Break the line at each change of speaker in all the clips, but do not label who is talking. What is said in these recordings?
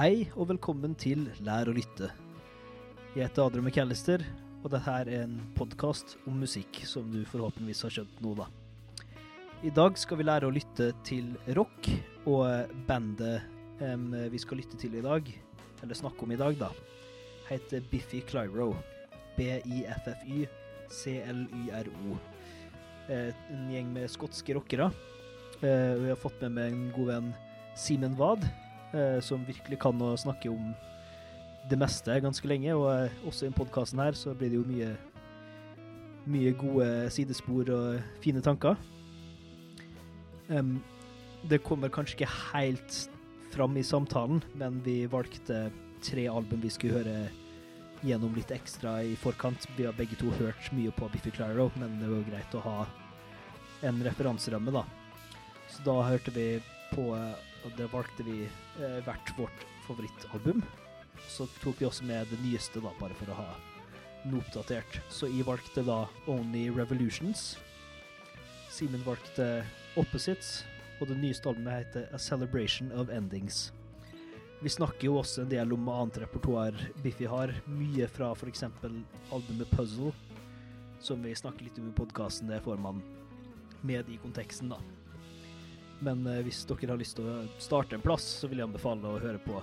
Hei og velkommen til Lær å lytte. Jeg heter Adrian McAllister, og dette er en podkast om musikk, som du forhåpentligvis har skjønt nå, da. I dag skal vi lære å lytte til rock, og bandet um, vi skal lytte til i dag, eller snakke om i dag, da, heter Biffy Clyro. B-I-F-F-Y C-L-Y-R-O. Eh, En gjeng med skotske rockere. Eh, og Jeg har fått med meg en god venn, Simen Wad, eh, som virkelig kan å snakke om det meste ganske lenge. Og eh, også i podkasten her så blir det jo mye mye gode sidespor og fine tanker. Um, det kommer kanskje ikke helt fram i samtalen, men vi valgte tre album vi skulle høre gjennom litt ekstra i forkant. Vi har begge to hørt mye på Biffy Clyro, men det var greit å ha en referanseramme, da. Så da hørte vi på Og det valgte vi eh, hvert vårt favorittalbum. Så tok vi også med det nyeste, da, bare for å ha noe oppdatert. Så jeg valgte da Only Revolutions. Simen valgte Opposites, og det nyeste albumet heter A Celebration of Endings. Vi snakker jo også en del om annet repertoar Biffy har. Mye fra f.eks. albumet Puzzle, som vi snakker litt om i podkasten. Det får man med i konteksten, da. Men eh, hvis dere har lyst til å starte en plass, så vil jeg anbefale å høre på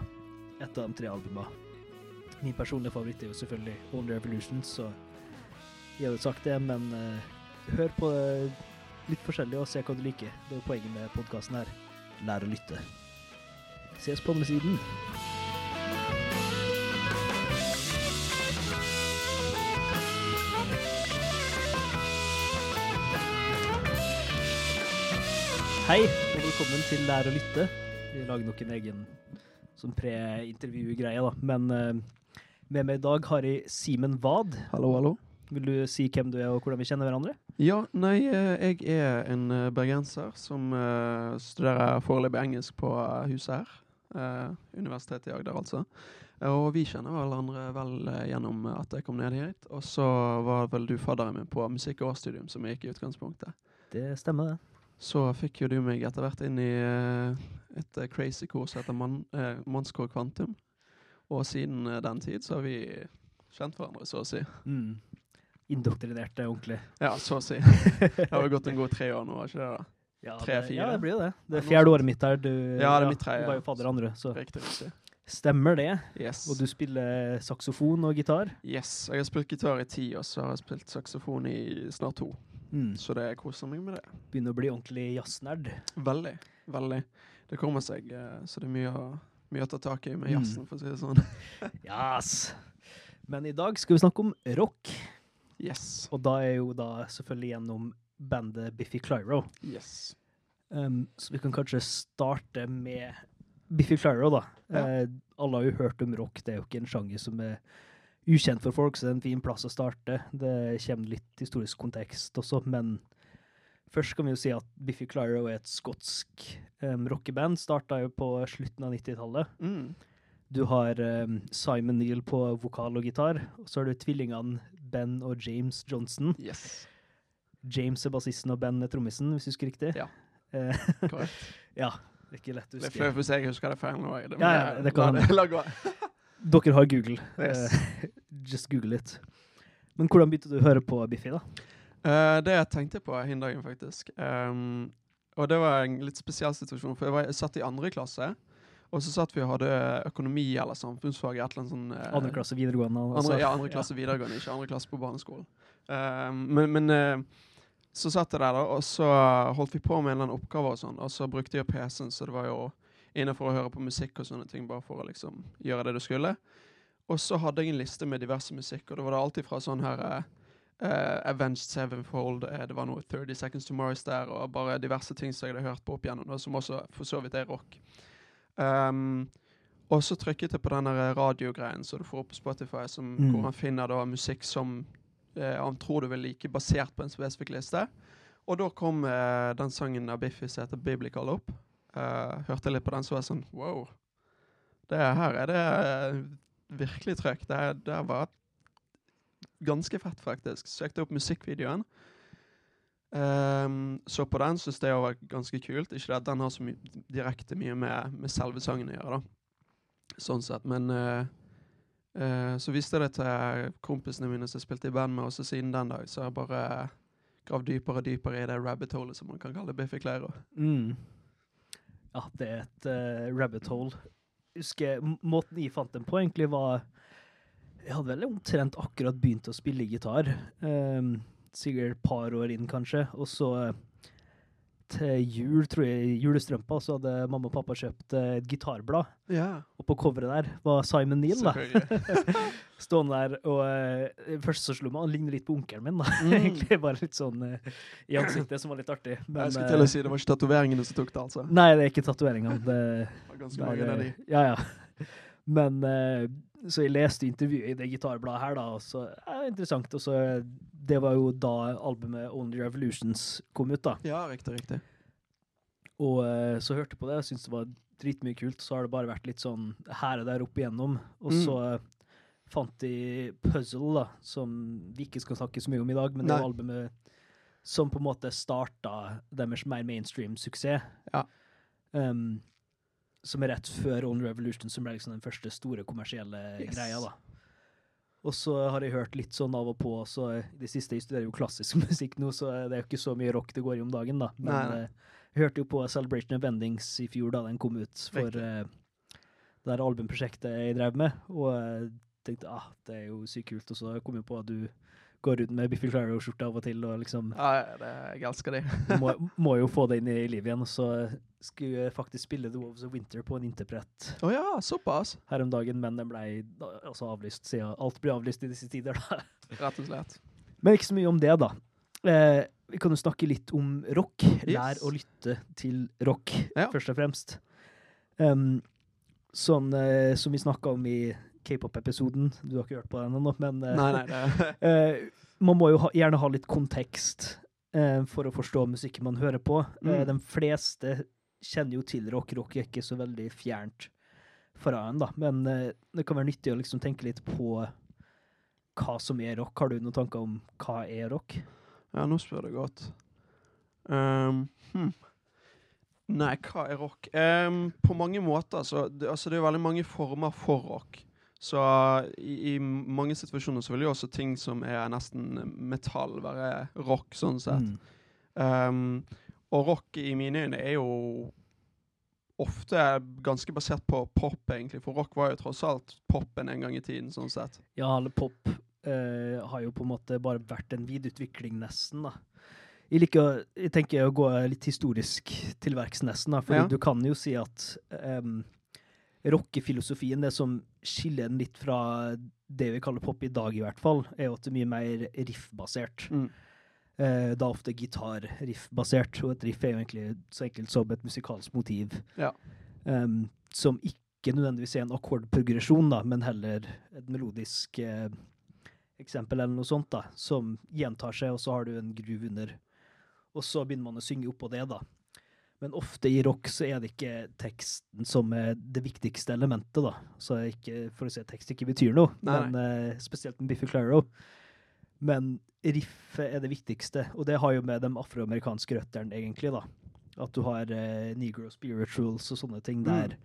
et av de tre albumene. Min personlige favoritt er jo selvfølgelig Only Revolutions, så jeg hadde sagt det, men eh, hør på det litt forskjellig og se hva du liker. Det er poenget med podkasten her. Lær å lytte. Ses på andre siden. Hei, velkommen til Lær å lytte. Vi lager nok en egen som pre-intervju-greie, da. Men eh, med meg i dag har jeg Simen Wad.
Hallo, hallo.
Vil du si hvem du er, og hvordan vi kjenner hverandre?
Ja, nei, eh, jeg er en eh, bergenser som uh, studerer foreløpig engelsk på huset her. Uh, Universitetet i Agder, altså. Og vi kjenner hverandre vel gjennom at jeg kom ned hit. Og så var vel du fadderen min på musikk- og årsstudium, som jeg gikk i utgangspunktet.
Det stemmer, det.
Så fikk jo du meg etter hvert inn i eh, et eh, crazy kurs som heter Man, eh, Mannskår Kvantum. Og siden eh, den tid så har vi kjent hverandre, så å si.
Mm. Indoktrinert det ordentlig.
Ja, så å si. Det har jo gått en god tre år nå, har ikke det? da?
Ja,
Tre,
det,
fire.
Ja, det blir jo det. Det er fjerde året mitt der. Du,
Ja, det er mitt tredje.
Du var jo fadder andre, så
Riktig, riktig.
stemmer det.
Yes.
Og du spiller saksofon og gitar.
yes. Jeg har spilt gitar i ti, år, så har jeg spilt saksofon i snart to.
Mm.
Så det jeg koser meg med det.
Begynner å bli ordentlig jazznerd.
Veldig. Veldig. Det kommer seg, eh, så det er mye å, mye å ta tak i med
Mm.
for å si det sånn.
Yes. Men i dag skal vi snakke om rock,
Yes.
og da er jo da selvfølgelig gjennom bandet Biffy Clyro.
Yes.
Um, så vi kan kanskje starte med Biffy Clyro, da.
Ja.
Eh, alle har jo hørt om rock, det er jo ikke en sjanger som er ukjent for folk, så det er en fin plass å starte. Det kommer litt historisk kontekst også, men først kan vi jo si at Biffy Clyro er et skotsk um, rockeband. Starta jo på slutten av 90-tallet.
Mm.
Du har um, Simon Neal på vokal og gitar, og så har du tvillingene Ben og James Johnson.
Yes.
James er bassisten og Ben er trommisen, hvis du husker riktig.
Ja.
Eh,
Korrekt.
ja, det er ikke lett å huske.
Det er flaut hvis jeg husker det feil nå.
Ja, ja, det kan
la,
hende.
la gå.
Dere har Google.
Yes.
Eh, just Google it. Men hvordan begynte du å høre på Biffy, da?
Uh, det jeg tenkte på hin dagen, faktisk. Um, og det var en litt spesiell situasjon, for jeg, var, jeg satt i andre klasse. Og så satt vi og hadde økonomi eller samfunnsfag i et eller annet sånn uh,
Andre klasse videregående? Altså.
Andre, ja, andre klasse videregående, ikke andre klasse på barneskolen. Um, men men eh, så satt jeg der, da, og så holdt vi på med en eller annen oppgave og sånn. Og så brukte jeg PC-en, så det var jo inne for å høre på musikk og sånne ting, bare for å liksom gjøre det du skulle. Og så hadde jeg en liste med diverse musikk, og det var da alltid fra sånn her uh, Avenged Sevenfold, uh, det var noe 30 Seconds to Mars der, og bare diverse ting som jeg hadde hørt på opp igjennom, og som også for så vidt er rock. Um, og så trykket jeg på den radiogreien som du får opp på Spotify, som,
Mm.
hvor han finner da musikk som eh, han tror du vil like, basert på en spesifikk liste. Og da kom eh, den sangen av Biffy som heter Biblical opp. Eh, hørte litt på den, så var jeg sånn Wow. Det her er det eh, virkelig trøkk. Det, er- det var ganske fett, faktisk. Søkte opp musikkvideoen. Um, så på den syns jeg var ganske kult. Ikke det at den har så my direkte mye med, med selve sangen å gjøre, da. Sånn sett. Men uh, uh, så viste jeg det til kompisene mine som jeg spilte i band med, Også siden den dag så har jeg bare gravd dypere og dypere i det rabbit holet, som man kan kalle Biffy Clyro.
Mm. Ja, det er et uh, rabbit hole. Husker Måten jeg fant den på, egentlig var Jeg hadde vel omtrent akkurat begynt å spille gitar. Um, sikkert et par år inn, kanskje. Og så eh, til jul, tror jeg, julestrømpa, så hadde mamma og pappa kjøpt eh, et gitarblad.
Ja,
Og på coveret der var Simon Neal, da. Stående der, og uh, først så slo meg, han ligner litt på onkelen min, da.
Mm.
Egentlig bare litt sånn eh, i ansiktet, som var litt artig.
jeg skulle
eh,
til å si det var ikke tatoveringene som tok det, altså.
Nei, det er ikke tatoveringene. Det,
Det var ganske mange av de.
Ja, ja. Men eh, Så jeg leste intervjuet i det gitarbladet her, da, og så er det interessant. Og så Det var jo da albumet Only Revolutions kom ut, da.
Ja, riktig, riktig.
Og eh, så hørte jeg på det, og syntes det var dritmye kult. Så har det bare vært litt sånn her og der opp igjennom. Og
Mm.
så eh, fant de Puzzle, da, som vi ikke skal snakke så mye om i dag, men det
var
albumet som på en måte starta deres mer mainstream-suksess.
Ja.
Um, som er rett før On Revolution, som ble liksom den første store kommersielle
Yes.
greia. da. Og så har jeg hørt litt sånn av og på, så det siste jeg studerer jo klassisk musikk nå, så det er jo ikke så mye rock det går i om dagen, da. Men
Nei, nei.
eh, jeg hørte jo på Celebration of Endings i fjor, da den kom ut, for
Riktig.
eh, det der albumprosjektet jeg drev med, og jeg tenkte ah, det er jo sykt kult, og så kom jeg på at du går rundt med Biffy Clyro-skjorte av og til, og liksom
Ja, det, jeg elsker de.
må, må jo få det inn i livet igjen. Og så skulle jeg faktisk spille The Wolves of Winter på en interpret
Å ja, såpass.
her om dagen, men den ble altså avlyst, siden alt blir avlyst i disse tider. da.
Rett og slett.
Men ikke så mye om det, da. Eh, vi kan jo snakke litt om rock. Lær
Yes.
å lytte til rock,
Ja.
først og fremst. Um, sånn eh, som vi snakka om i k-pop-episoden. Du har ikke hørt på den ennå, men eh,
Nei, nei, det
Eh, man må jo ha, gjerne ha litt kontekst eh, for å forstå musikken man hører på.
Mm.
de fleste kjenner jo til rock. Rock er ikke så veldig fjernt fra en, da. Men det kan være nyttig å liksom tenke litt på hva som er rock. Har du noen tanker om hva er rock?
Ja, nå spør du godt. Um, hmm. Nei, hva er rock? Um, på mange måter så det, altså, det er veldig mange former for rock. Så i, i mange situasjoner så vil jo også ting som er nesten metall, være rock, sånn sett.
Mm.
Um, og rock i mine øyne er jo ofte ganske basert på pop, egentlig. For rock var jo tross alt popen en gang i tiden, sånn sett.
Ja, alle pop eh, har jo på en måte bare vært en videreutvikling, nesten, da. Jeg liker jeg tenker å gå litt historisk til verks, nesten, da. For
Ja.
du kan jo si at um, rockefilosofien, det som skiller den litt fra det vi kaller pop i dag, i hvert fall, er jo at det er mye mer riff-basert.
Mm.
Eh, da ofte gitar-riff-basert, og et riff er jo egentlig så enkelt som et musikalsk motiv.
Ja.
Um, som ikke nødvendigvis er en akkordprogresjon, da, men heller et melodisk eh, eksempel eller noe sånt, da, som gjentar seg, og så har du en groove under. Og så begynner man å synge oppå det, da. Men ofte i rock så er det ikke teksten som er det viktigste elementet, da. Så ikke, for å si at tekst ikke betyr noe,
Nei,
men eh, spesielt med Biffy Claro. Men riffet er det viktigste, og det har jo med de afroamerikanske røttene, egentlig, da. At du har eh, negro spirituals og sånne ting
Mm.
der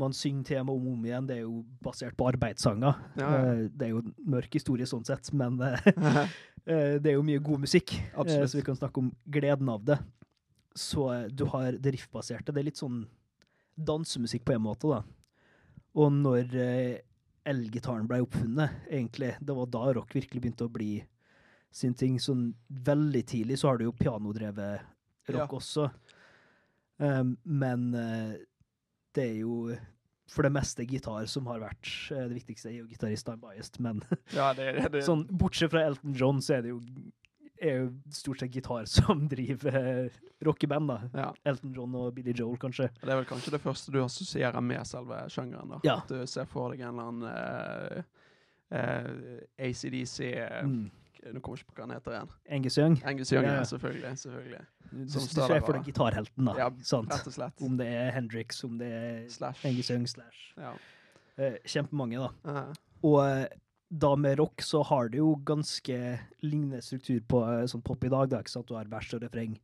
man synger tema om og om igjen. Det er jo basert på arbeidssanger.
Ja, ja.
Eh, det er jo en mørk historie sånn sett, men eh, det er jo mye god musikk,
Absolutt.
så vi kan snakke om gleden av det. Så eh, du har det riffbaserte. Det er litt sånn dansemusikk på en måte, da. Og når eh, elgitaren ble oppfunnet, egentlig, det var da rock virkelig begynte å bli sin ting. Sånn veldig tidlig så har du jo pianodrevet rock
Ja.
også. Um, men uh, det er jo for det meste gitar som har vært uh, det viktigste. Er jo gitarist, I'm biased, men
ja, det, det, det
sånn, bortsett fra Elton John, så er det jo, er jo stort sett gitar som driver eh, rockeband. da.
ja.
Elton John og Billy Joel, kanskje.
Det er vel kanskje det første du assosierer med selve sjangeren. da.
Ja.
At du ser for deg en eller annen uh, uh, ACDC eh,
Mm.
Nå kommer jeg ikke på hva han heter igjen.
Angus Young.
Angus Young,
Ja,
ja, selvfølgelig. selvfølgelig.
Du,
Som
du ser for deg gitarhelten, da.
Ja,
sant?
Rett og slett.
Om det er Hendrix, om det er
Slash.
Angus Young slash
Ja.
Uh, Kjempemange, da.
-huh.
Og eh, da med rock så har det jo ganske lignende struktur på sånn pop i dag, da, ikke sant? Du har vers og refreng.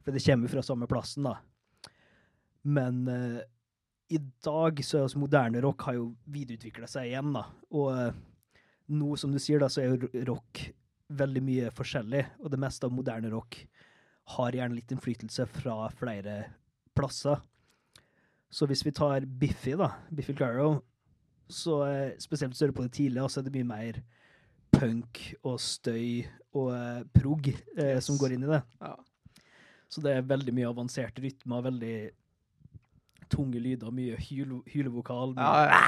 For det kommer fra samme plassen, da. Men uh, i dag så er altså moderne rock har jo videreutvikla seg igjen, da. Og uh, nå, som du sier, da, så er jo rock veldig mye forskjellig, og det meste av moderne rock har gjerne litt innflytelse fra flere plasser. Så hvis vi tar Biffy, da, Biffy Claro, så eh, spesielt hvis du hører på det tidlig, så er det mye mer punk og støy og eh, prog eh,
Yes.
som går inn i det.
Ja.
Så det er veldig mye avanserte rytmer, veldig tunge lyder, mye hyl hylevokal. Mye,
Ja, ja,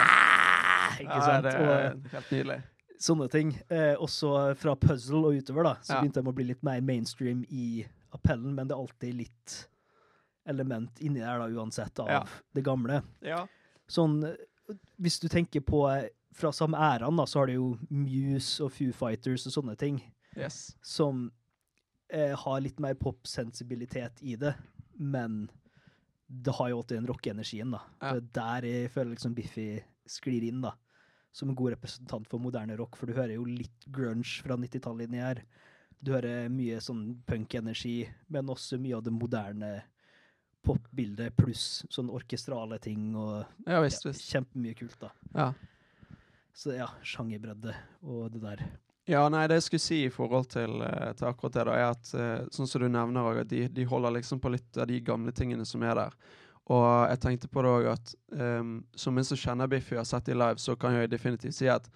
Ah, ikke sant?
det er helt nydelig.
sånne ting. Eh, også fra puzzle og utover, da, så begynte de å bli litt mer mainstream i appellen, men det er alltid litt element inni der, da, uansett, av det gamle.
Ja.
Sånn, eh, hvis du tenker på eh, fra samme æraen, så har du jo Muse og Foo Fighters og sånne ting,
Yes.
som eh, har litt mer popsensibilitet i det, men det har jo alltid den rockeenergien, da.
Ja.
Det er der jeg føler liksom Biffy sklir inn, da. Som en god representant for moderne rock, for du hører jo litt grunge fra 90-tallet inni her. Du hører mye sånn punk-energi, men også mye av det moderne popbildet, pluss sånn orkestrale ting og
Ja visst,
ja,
visst.
kjempemye kult, da.
Ja.
Så ja, sjangerbredde og det der.
Ja, nei, det jeg skulle si i forhold til, eh, til akkurat det, da, er at eh, sånn som du nevner også, at de, de holder liksom på litt av de gamle tingene som er der. Og jeg tenkte på det òg at um, som en som kjenner Biffy og har sett de live, så kan jeg definitivt si at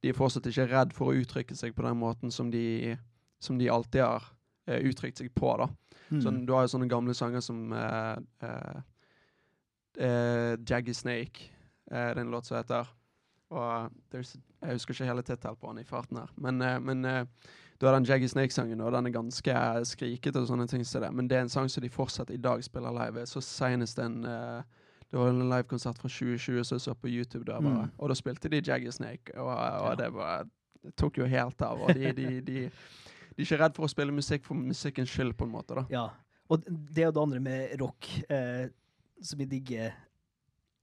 de er fortsatt ikke redd for å uttrykke seg på den måten som de, som de alltid har uh, uttrykt seg på. da.
Mm.
Sånn, du har jo sånne gamle sanger som uh, uh, Jaggy Snake. Er en låt som heter. Og jeg husker ikke hele tittelen på den i farten her. Men, men du har den Jaggy Snake-sangen, og den er ganske skrikete og sånne ting. som det. Men det er en sang som de fortsatt i dag spiller live. Så senest en Det var en livekonsert fra 2020 som jeg så på YouTube, der.
Mm.
og da spilte de Jaggy Snake, og, og
Ja.
det var det tok jo helt av. Og de, de, de, de er ikke redd for å spille musikk for musikkens skyld, på en måte. da.
Ja. Og det og det andre med rock eh, som jeg digger,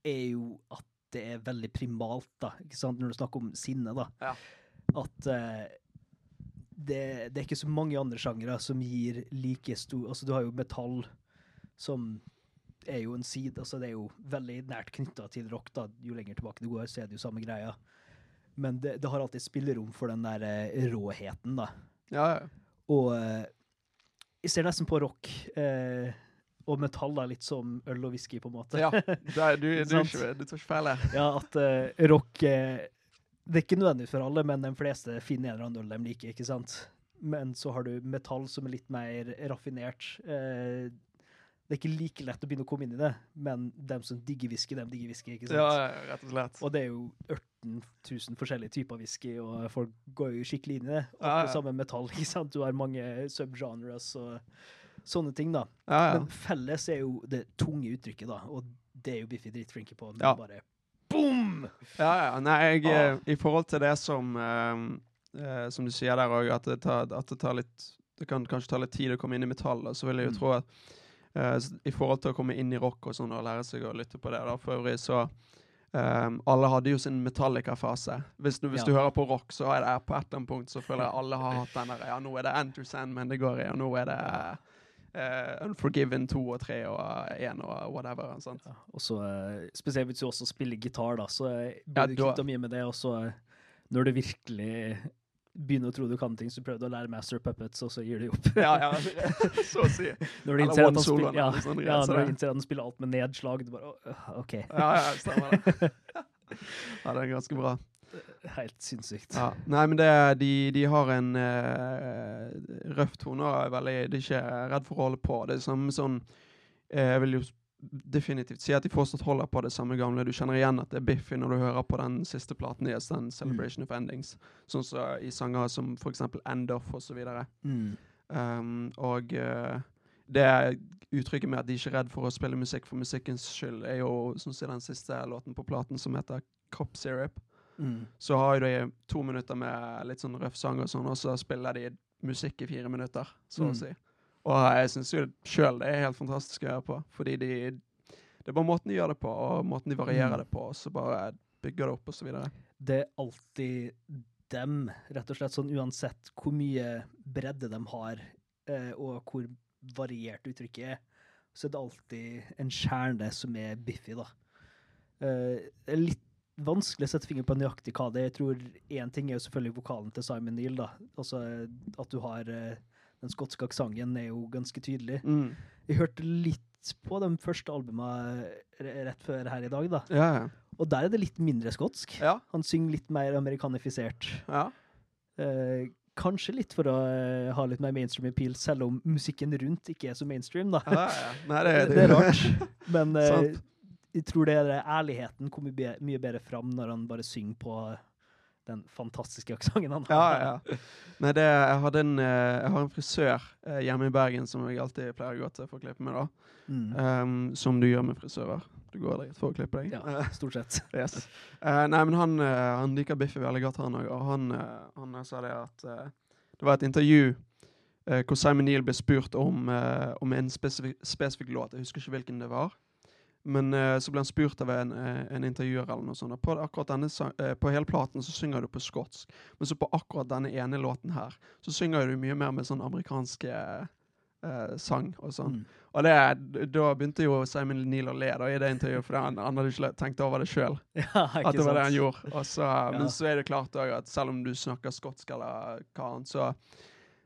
er jo at det er veldig primalt, da. Ikke sant? Når du snakker om sinne, da.
Ja.
At eh, det, det er ikke så mange andre sjangere som gir like stor Altså, du har jo metall, som er jo en side Altså, det er jo veldig nært knytta til rock, da. Jo lenger tilbake du går, så er det jo samme greia. Men det, det har alltid spillerom for den der eh, råheten, da.
Ja, ja.
Og eh, jeg ser nesten på rock eh, og metall da, litt som øl og whisky, på en måte.
Ja, er, du, du, ikke, du tar ikke feil her.
Ja, at eh, rock eh, Det er ikke nødvendig for alle, men de fleste finner en eller annen øl de liker, ikke sant? Men så har du metall som er litt mer raffinert. Eh, det er ikke like lett å begynne å komme inn i det, men dem som digger whisky, dem digger whisky, ikke sant?
Ja, rett og slett.
Og det er jo 18 000 forskjellige typer whisky, og folk går jo skikkelig inn i det. Og
Ja, ja.
samme metall, ikke sant? Du har mange subgenres og sånne ting, da.
Ja, ja.
Men felles er jo det tunge uttrykket, da, og det er jo Biffy dritflinke på. Men
Ja.
bare boom!
ja, ja. Nei, jeg,
Ah.
eh, i forhold til det som eh, eh, Som du sier der òg, at, at det tar litt Det kan kanskje ta litt tid å komme inn i metall, så vil jeg jo
Mm.
tro at i forhold til å komme inn i rock og sånn, og lære seg å lytte på det, da, for øvrig, så Um, alle hadde jo sin Metallica-fase. Hvis, du, hvis
Ja.
du hører på rock, så er det på et eller annet punkt så føler jeg alle har hatt den der Ja, nå er det Enter Sandman det går i, og nå er det uh, Unforgiven 2 og 3 og 1 og whatever. Sant?
Ja, og så, eh, spesielt hvis du også spiller gitar, da, så blir
Ja,
du kvitt mye med det. Og så, eh, når du virkelig begynner å tro du kan ting, så prøver du å lære Master Puppets, og så gir du opp.
Ja, ja, så å si.
Når du innser at han ja, ja, når innser at han spiller alt med nedslag, du bare øh, OK.
Ja, ja, stemmer det. Ja, det er ganske bra.
Helt sinnssykt.
Ja. Nei, men det, de, de har en uh, røff tone og er veldig, de er ikke redd for å holde på. Det er samme sånn eh, Jeg vil jo definitivt si at de fortsatt holder på det samme gamle. Du kjenner igjen at det er Biffy når du hører på den siste platen deres, den 'Celebration of Endings'. Sånn som i sanger som for eksempel 'End Off' og så videre.
Mm.
Um, og uh, det uttrykket med at de ikke er redd for å spille musikk for musikkens skyld, er jo sånn som i den siste låten på platen som heter 'Cop Syrup'
Mm.
så har de to minutter med litt sånn røff sang og sånn, og så spiller de musikk i fire minutter, så
Mm.
å si. Og jeg syns jo sjøl det er helt fantastisk å høre på, fordi de Det er bare måten de gjør det på, og måten de varierer
Mm.
det på, og så bare bygger det opp, og så videre.
Det er alltid dem, rett og slett, sånn uansett hvor mye bredde de har, eh, og hvor variert uttrykket er, så er det alltid en kjerne som er Biffy, da. Eh, det er litt vanskelig å sette fingeren på nøyaktig hva det er. Jeg tror én ting er jo selvfølgelig vokalen til Simon Neal, da. Altså at du har eh, den skotske aksenten er jo ganske tydelig.
Mm.
Jeg hørte litt på de første albumene rett før her i dag, da.
Ja, ja.
Og der er det litt mindre skotsk.
Ja.
Han synger litt mer amerikanifisert.
ja.
Eh, kanskje litt for å eh, ha litt mer mainstream appeal, selv om musikken rundt ikke er så mainstream, da.
ja, ja. Nei, det,
det, er rart. Men eh, jeg tror det er ærligheten kommer mye bedre fram når han bare synger på den fantastiske aksenten han
Ja, ja. Nei, det, jeg, en, eh, jeg har en frisør eh, hjemme i Bergen som jeg alltid pleier å gå til for å klippe meg, da.
Mm.
Um, som du gjør med frisører. Du går dit for å klippe deg.
Ja, stort sett.
Yes. uh, nei, men han, han liker Biffy veldig godt, han òg. Og han, han sa det at uh, Det var et intervju uh, hvor Simon Neal ble spurt om, om en spesifik, spesifikk låt. Jeg husker ikke hvilken det var. Men eh, så ble han spurt av en, eh, en intervjuer eller noe sånt. og På, akkurat denne, eh, på hele platen så synger du på skotsk, men så på akkurat denne ene låten her, så synger du mye mer med sånn amerikanske eh, eh, sang og sånn.
Mm.
Og det, da begynte jo Simon Neal å le da, i det intervjuet, for han, han hadde ikke tenkt over det sjøl.
Ja,
At det var det han gjorde. Og så,
Ja.
Men så er det klart også at selv om du snakker skotsk eller hva annet, så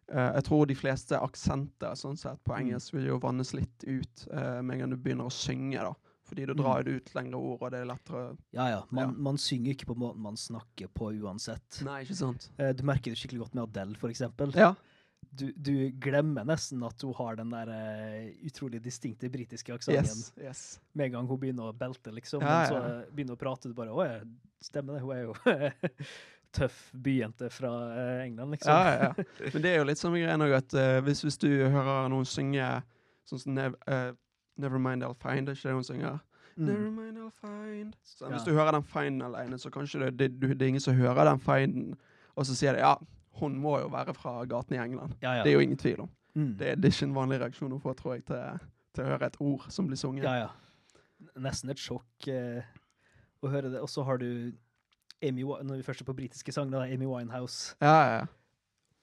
Uh, Jeg tror de fleste aksenter sånn sett på
Mm.
engelsk vil jo vannes litt ut uh, med en gang du begynner å synge, da. Fordi du drar det ut lengre ord, og det er lettere
Ja, ja. Man,
Ja.
man synger ikke på måten man snakker på uansett.
Nei, ikke sant?
Eh, Du merker det skikkelig godt med Adele, for eksempel.
Ja.
Du, du glemmer nesten at hun har den der eh, utrolig distinkte britiske aksenten
Yes. yes.
med en gang hun begynner å belte, liksom.
Ja,
Men så eh, begynner hun å prate, du bare Å ja, stemmer det. Hun er jo tøff byjente fra England, liksom.
Ja, ja, ja. Men det er jo litt samme greia òg, at uh, hvis, hvis du hører noen synge sånn som eh, Never mind, I'll find, er ikke det hun synger? Never
Mm.
mind, I'll find. Så
Ja.
Hvis du hører den finden alene, så kanskje det, det, det er ingen som hører den finden, og så sier de ja, hun må jo være fra gaten i England.
Ja, ja.
Det er jo ingen tvil om.
Mm.
Det, det er ikke en vanlig reaksjon å få, tror jeg, til, til å høre et ord som blir sunget.
Ja, ja. Nesten et sjokk eh, å høre det. Og så har du Amy, når vi først er på britiske sanger, da, Amy Winehouse.
ja, ja. ja.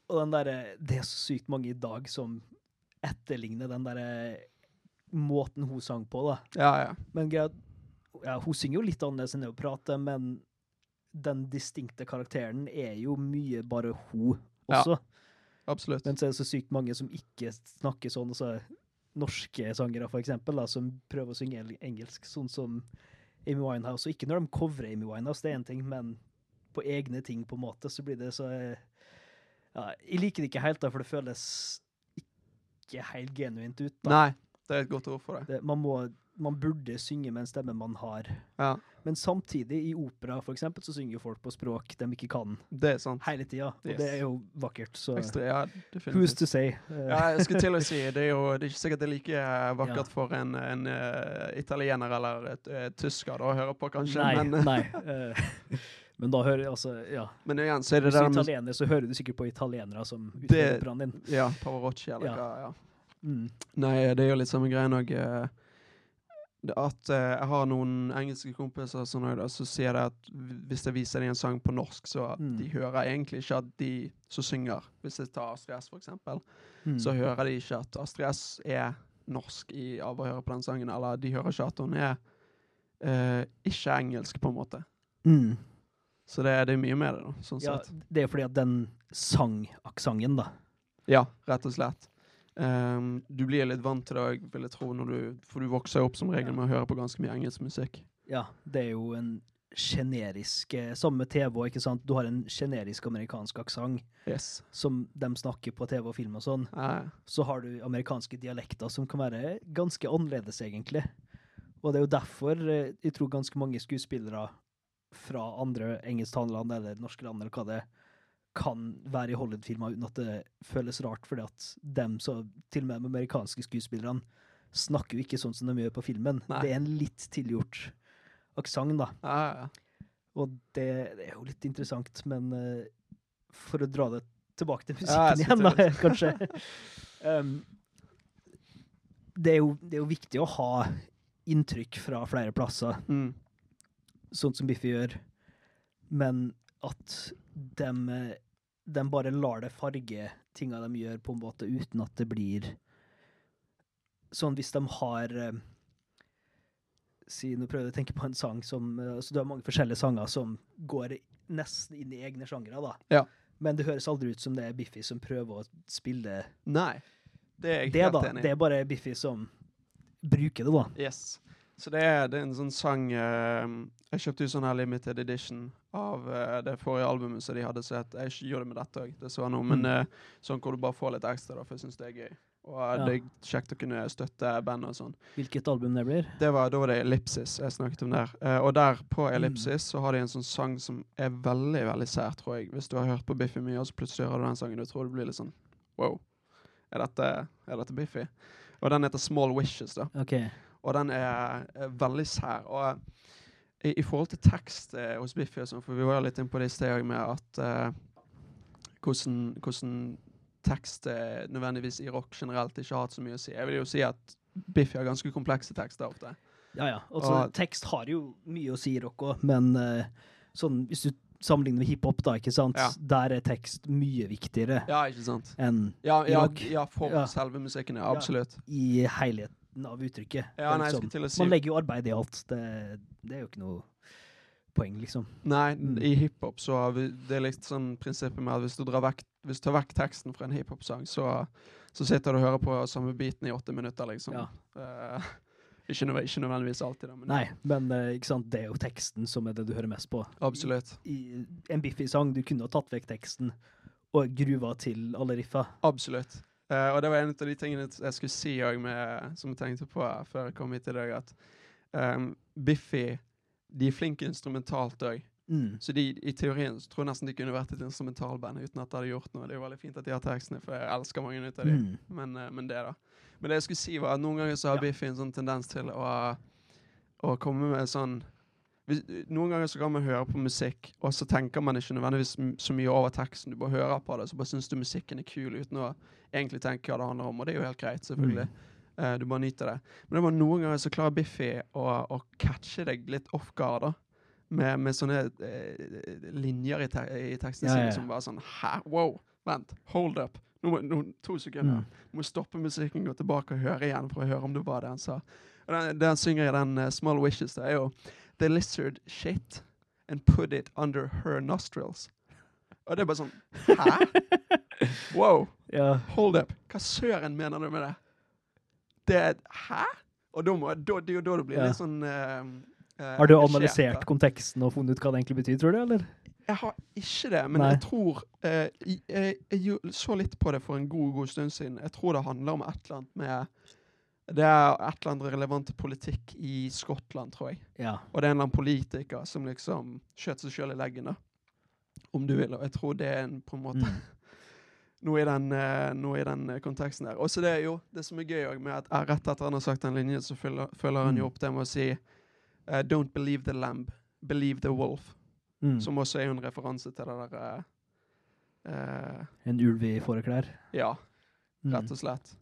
Og den der, Det er så sykt mange i dag som etterligner den derre måten hun sang på, da.
ja, ja.
Men greit, ja, Hun synger jo litt annerledes enn det hun prater, men den distinkte karakteren er jo mye bare hun også. Ja.
Absolutt.
Men så er det så sykt mange som ikke snakker sånn. Altså, norske sangere, for eksempel, da, som prøver å synge engelsk, sånn som Amy Winehouse. Og ikke når de covrer Amy Winehouse, det er én ting, men på egne ting, på en måte, så blir det så ja, Jeg liker det ikke helt, da, for det føles ikke helt genuint ut. da.
Nei, det er et godt ord for det.
Det, man, må, man burde synge med en stemme man har.
Ja,
Men samtidig, i opera for eksempel, så synger folk på språk de ikke kan
det er sant.
hele tida. Og
Yes.
det er jo vakkert. Så
Ekstra, ja,
who's to say?
Ja, jeg skulle til å si, det er jo det er ikke sikkert det er like vakkert
Ja.
for en, en uh, italiener eller et, et tysker da, å høre på, kanskje.
nei,
men,
nei. eh, men da hører altså Ja.
men igjen, så er det
Hvis du er italiener, så hører du sikkert på italienere som
Det-
operaen din.
Ja, Pavarotti eller
Ja.
hva. Ja.
Mm.
Nei, det er jo litt samme greien òg. At eh, jeg har noen engelske kompiser som da, så sier de at hvis jeg viser dem en sang på norsk, så
Mm.
de hører egentlig ikke at de som synger Hvis jeg tar Astrid S, for eksempel,
Mm.
så hører de ikke at Astrid S er norsk i, av å høre på den sangen. Eller de hører ikke at hun er uh, ikke engelsk, på en måte.
Mm.
Så det, det er mye med det, da, sånn
Ja,
sett.
det er fordi at den sangaksenten, da.
Ja, rett og slett. Ehm, du blir litt vant til det, vil jeg tro, du, for du vokser jo opp som regel med å høre på ganske mye engelsk musikk.
Ja, det er jo en generisk eh, Samme TV ikke sant. Du har en generisk amerikansk aksent
Yes.
som de snakker på TV og film og sånn.
Ja.
Så har du amerikanske dialekter som kan være ganske annerledes, egentlig. Og det er jo derfor eh, jeg tror ganske mange skuespillere fra andre engelsktalende land eller norske land, eller hva det er, kan være i Hollywood-filmer uten at det føles rart, fordi at dem, så, til og med de amerikanske skuespillerne, snakker jo ikke sånn som de gjør på filmen.
Nei.
Det er en litt tilgjort aksent, da.
ja, ja, ja.
Og det, det er jo litt interessant, men uh, for å dra det tilbake til musikken igjen, da, kanskje. um, det, er jo, det er jo viktig å ha inntrykk fra flere plasser,
Mm.
sånn som Biffy gjør, men at de, de bare lar det farge tinga de gjør, på en måte, uten at det blir Sånn hvis de har eh, si, Nå prøver jeg å tenke på en sang som eh, altså Du har mange forskjellige sanger som går nesten inn i egne sjangere, da.
Ja.
Men det høres aldri ut som det er Biffy som prøver å spille
Nei. Det er jeg
det,
helt
da.
enig i.
Det er bare Biffy som bruker det, da.
Yes. Så det er, det er en sånn sang uh, Jeg kjøpte jo sånn her limited edition av uh, det forrige albumet som de hadde sett. Jeg gjør det med dette òg, det så jeg nå, men
Mm.
eh, sånn hvor du bare får litt ekstra, da, for jeg syns det er gøy. Og eh,
Ja.
det er kjekt å kunne støtte bandet og sånn.
Hvilket album det blir.
Det var, da var det Ellipsis jeg snakket om der. Og der på
Mm.
Ellipsis så har de en sånn sang som er veldig, veldig sær, tror jeg. Hvis du har hørt på Biffy mye, og så plutselig hører du den sangen, du tror det blir litt sånn wow. Er dette, er dette Biffy? Og den heter Small Wishes, da.
Okay.
Og den er, er veldig sær. Og i, i forhold til tekst eh, hos Biffy, sånn, for vi var litt inne på det i sted med at eh, hvordan, hvordan tekst eh, nødvendigvis i rock generelt ikke har hatt så mye å si. Jeg vil jo si at Biffy har ganske komplekse tekster ofte.
Ja, ja. Altså,
Og-
tekst har jo mye å si i rock òg, men eh, sånn, hvis du sammenligner med hiphop, da, ikke sant,
Ja.
der er tekst mye viktigere
Ja,
enn
Ja,
rock.
ja for
Ja.
selve musikken, ja. Absolutt.
i helheten av uttrykket.
Ja, nei,
liksom-
si
Man legger jo arbeid i alt. Det, det er jo ikke noe poeng, liksom.
Nei,
Mm.
i hiphop så har vi Det er litt sånn prinsippet med at hvis du drar vekk Hvis du tar vekk teksten fra en hiphop-sang, så, så sitter du og hører på samme biten i åtte minutter, liksom.
Ja.
Uh, ikke, nødv ikke nødvendigvis alltid, da, men
Nei, men uh, det er jo teksten som er det du hører mest på.
absolutt.
I en biffig sang, du kunne ha tatt vekk teksten og gruva til alle riffa.
Absolutt. Eh, og det var en av de tingene jeg skulle si òg, som jeg tenkte på før jeg kom hit i dag, at um, Biffy de er flinke instrumentalt òg.
Mm.
Så de, i teorien så tror jeg nesten de kunne vært et instrumentalband uten at de hadde gjort noe. Det er jo veldig fint at de har tekstene, for jeg elsker mange ut av dem.
Mm.
Men, uh, men det, da. Men det jeg skulle si, var at noen ganger så har
Ja.
Biffy en sånn tendens til å, å komme med sånn Noen ganger så kan man høre på musikk, og så tenker man ikke nødvendigvis så mye over teksten. Du bare hører på det, så bare syns du musikken er kul uten å egentlig tenke hva det handler om. Og det er jo helt greit, selvfølgelig. Eh, du bare nyter det. Men det var noen ganger så klarer Biffy å, å catche deg litt off guard, da. Med, med sånne eh, linjer i, te i teksten
Ja,
sin
ja.
som bare sånn Hæ? Wow! Vent. Hold up. Nå må, nå, to sekunder.
Mm.
Må stoppe musikken, gå tilbake og høre igjen for å høre om det var det han sa. Og den, det han synger i den uh, Small Wishes, det er jo The lizard shit and put it under her nostrils. Og det er bare sånn Hæ? Wow.
Ja.
Hold up. Hva søren mener du med det? Det er Hæ? Og da må, da, det er jo da det blir
Ja.
litt sånn uh, uh,
Har du analysert
da.
konteksten og funnet ut hva det egentlig betyr, tror du, eller?
Jeg har ikke det, men
Nei.
jeg tror eh, jeg, jeg, jeg så litt på det for en god, god stund siden. Jeg tror det handler om et eller annet med Det er et eller annet relevant til politikk i Skottland, tror jeg.
Ja.
Og det er en eller annen politiker som liksom skjøt seg sjøl i leggen, da. Om du vil. Og jeg tror det er en, på en måte
Mm.
noe i den, eh, noe i den konteksten der. Og så det er jo det som er gøy òg, med at eh, rett etter han har sagt den linjen, så følger, følger han jo
Mm.
opp det med å si uh, Don't believe the lamb, believe the wolf.
Mm.
Som også er en referanse til det der uh,
En ulv i fåreklær.
Ja,
Mm.
rett og slett.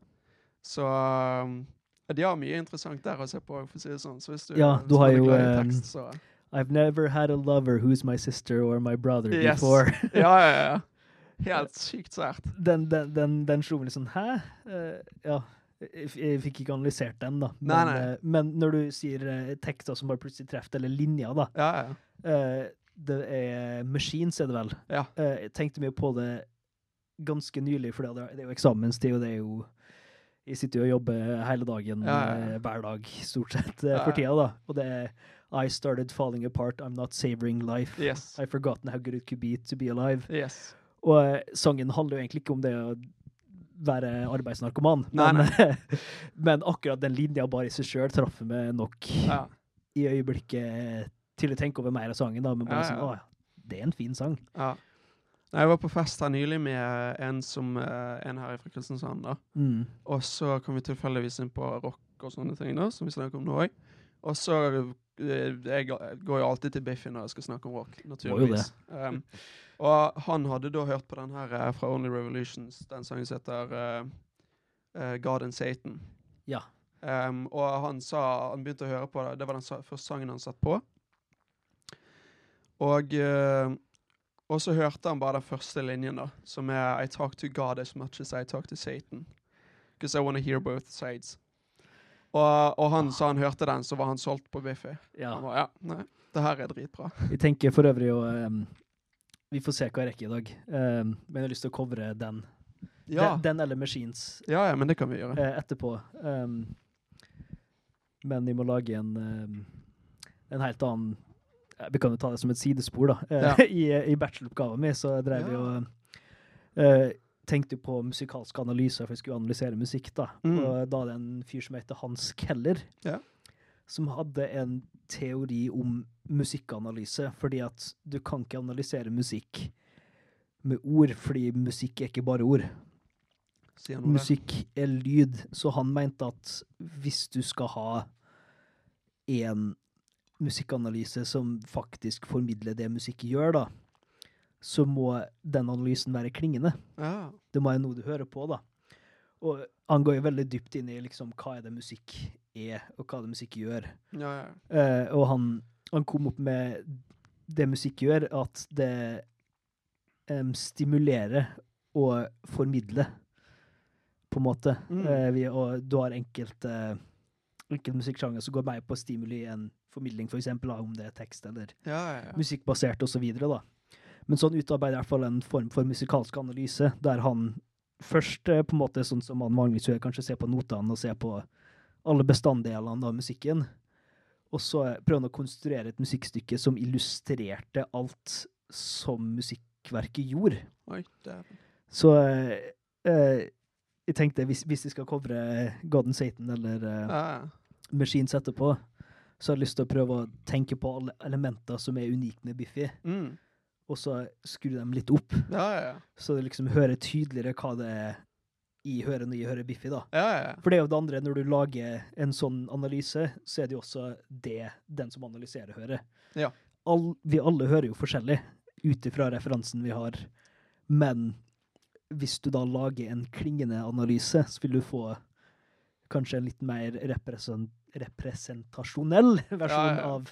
Så um, de har mye interessant der å se på, for å si det sånn. Så hvis du,
Ja, du har jo,
tekst, så
I've never had a lover who's my sister or my brother
Yes.
before.
Ja, ja, ja. Helt sykt sært.
den, den, den, den slo meg litt sånn Hæ? Uh, ja. Jeg, jeg fikk ikke analysert den, da.
Nei,
Men,
nei.
eh, men når du sier uh, tekster som bare plutselig treffer, eller linjer, da
Ja, ja.
eh, Det er Machines, er det vel?
Ja.
Jeg tenkte mye på det ganske nylig, for det det er jo eksamenstid, og det er jo Jeg sitter jo og jobber hele dagen,
Ja, ja,
eh, hver dag, stort sett, eh, for tida, da. Og det er I started falling apart, I'm not savoring life.
Yes.
I've forgotten how good it could be to be alive.
yes.
Og eh, sangen handler jo egentlig ikke om det å være arbeidsnarkoman,
Nei,
men, men akkurat den linja bare i seg sjøl traff meg nok
Ja.
i øyeblikket til å tenke over mer av sangen. da, Men bare
Ja, ja.
sånn, å, det er en fin sang.
ja. Nei, Jeg var på fest her nylig med en, som, eh, en her fra Kristiansand. da.
Mm.
Og så kom vi tilfeldigvis inn på rock og sånne ting, da, som vi snakker om nå òg. Og så eh, Jeg går jo alltid til Biffy når jeg skal snakke om rock, naturligvis. Um, og han hadde da hørt på den her eh, fra Only Revolutions, den sangen som heter uh, God and Satan.
Ja.
Um, og han sa Han begynte å høre på det. Det var den første sangen han satt på. Og eh, Og så hørte han bare den første linjen, da, som er I talk to God as much as I talk to Satan. Because I want to hear both sides. Og, og han sa han hørte den, så var han solgt på Biffy.
Ja.
Han var, ja, nei, det her er dritbra.
Vi tenker for øvrig jo um, Vi får se hva jeg rekker i dag. Um, men jeg har lyst til å covre den.
Ja,
Den, den eller Machines
ja, ja men det kan vi gjøre.
Uh, etterpå. Um, men vi må lage en, en helt annen Vi kan jo ta det som et sidespor, da. Eh,
Ja.
I, I bacheloroppgaven min så drev vi
Ja.
og tenkte tenkte på musikalske analyser, for jeg skulle analysere musikk. da.
Mm.
Og da er det en fyr som heter Hans Keller,
Ja.
som hadde en teori om musikkanalyse, fordi at du kan ikke analysere musikk med ord, fordi musikk er ikke bare ord. Musikk er lyd, så han mente at hvis du skal ha en musikkanalyse som faktisk formidler det musikk gjør, da, så må den analysen være klingende.
Ja.
Det må være noe du hører på, da. Og han går jo veldig dypt inn i liksom, hva er det musikk er, og hva det musikk gjør.
Ja, ja.
Uh, og han, han kom opp med det musikk gjør, at det um, stimulerer og formidler, på en måte.
Mm.
Uh, vi, og du har enkelte enkelte musikksjanger som går mer på stimuli enn formidling, for eksempel, om det er tekst eller
ja, ja, ja.
musikkbasert osv. Men sånn utarbeider i hvert fall en form for musikalsk analyse, der han først, eh, på en måte sånn som man vanligvis gjør, kanskje ser på notene og ser på alle bestanddelene av musikken, og så prøver han å konstruere et musikkstykke som illustrerte alt som musikkverket gjorde.
Oi.
Så eh, eh, jeg tenkte, hvis, hvis de skal covre God and Satan eller eh. Machines etterpå, så har jeg lyst til å prøve å tenke på alle elementer som er unike med Biffy
Mm.
og så skru dem litt opp,
Ja, ja, ja.
så det liksom hører tydeligere hva det er i hører når jeg hører Biffy, da.
Ja, ja, ja.
For det er jo det andre, når du lager en sånn analyse, så er det jo også det den som analyserer, hører.
Ja.
All, vi alle hører jo forskjellig, ut ifra referansen vi har, men hvis du da lager en klingende analyse, så vil du få kanskje en litt mer represen, representasjonell versjon
Ja, ja.
Av,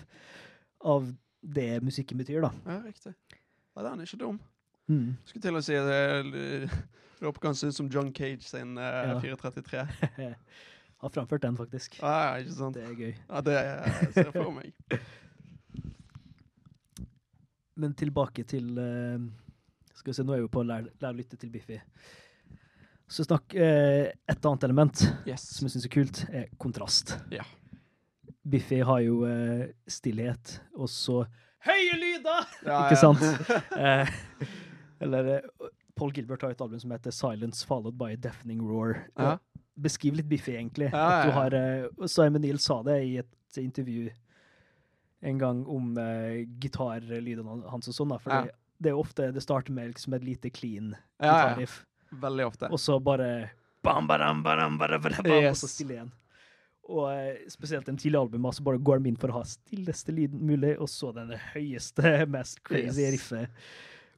av det musikken betyr, da.
ja riktig. Ja, den er ikke dum.
Mm.
Skulle til å si det Det opp ut som John Cage sin uh,
Ja.
433.
Har framført den, faktisk.
Ja, ja, ikke sant?
Det er gøy.
Ja, det ser jeg for meg.
Men tilbake til uh, Skal vi se, nå er vi på å lære, lære å lytte til Biffy. Så snakk eh, Et annet element
Yes.
som jeg syns er kult, er kontrast.
Ja.
Biffy har jo eh, stillhet, og så høye lyder!
Ja,
Ikke sant? Eh, eller eh, Paul Gilbert har et album som heter 'Silence Followed by a Deafening Roar'.
Ja.
Beskriv litt Biffy, egentlig.
Ja, ja,
har, eh, Simon Neal sa det i et intervju en gang om uh, gitarlydene hans og sånn. da, For det, det er ofte det starter med liksom et lite clean gitarriff,
Veldig ofte.
og så bare bam, badam, badam, badam, badam, bam,
Yes.
Og så stille igjen. Og eh, spesielt en tidlig album, så bare går de inn for å ha stilleste lyden mulig, og så den høyeste, mest crazy
Yes.
riffet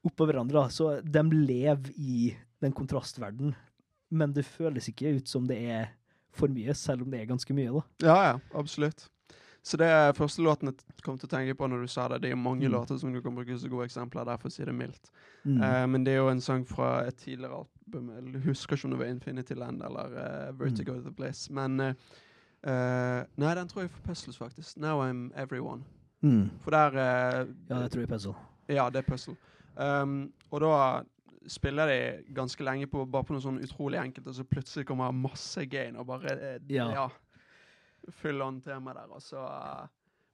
oppå hverandre. Så de lever i den kontrastverden, men det føles ikke ut som det er for mye, selv om det er ganske mye. da.
Ja, ja, absolutt. Så det er første låten jeg kom til å tenke på når du sa det. Det er mange
Mm.
låter som du kan bruke som gode eksempler der, for å si det mildt.
Mm.
Uh, men det er jo en sang fra et tidligere album. Jeg husker ikke om det var Infinity Land eller uh, Vertigo
Mm.
the Bliss. Men uh, Nei, den tror jeg for Puzzles, faktisk. Now I'm Everyone.
Mm.
For der
Ja, det tror jeg er puzzle.
Ja, det er puzzle. Um, og da spiller de ganske lenge på bare på noe sånn utrolig enkelt, og så plutselig kommer masse gain og bare ja.
Ja.
Full on tema der, og så eh,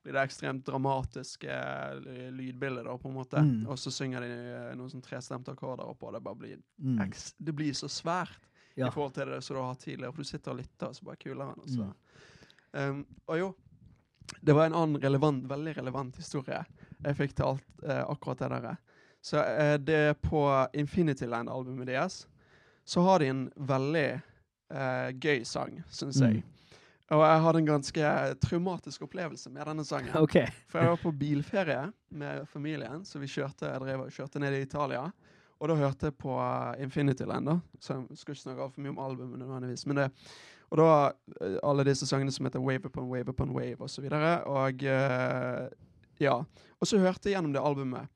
blir det ekstremt dramatiske uh, lydbilder, da, på en måte.
Mm.
Og så synger de eh, noen sånn trestemte akkorder oppå, og det bare blir
Mm.
Det blir så svært
Ja.
i forhold til det som du har hatt tidligere, for du sitter og lytter, og så bare kuler han, og så.
Mm.
Um, og jo, det var en annen relevant, veldig relevant historie jeg fikk til alt, eh, akkurat det der. Så eh, det på Infinity Land-albumet deres, så har de en veldig eh, gøy sang, syns jeg.
Mm.
Og jeg hadde en ganske traumatisk opplevelse med denne sangen.
Okay.
For jeg var på bilferie med familien, så vi kjørte, jeg drev kjørte ned i Italia. Og da hørte jeg på Infinity Land, da. Så jeg skal ikke snakke for mye om albumet nødvendigvis. Men det, og da eh, alle disse sangene som heter Wave Upon Wave Upon Wave og så videre. Og eh, ja. Og så hørte jeg gjennom det albumet.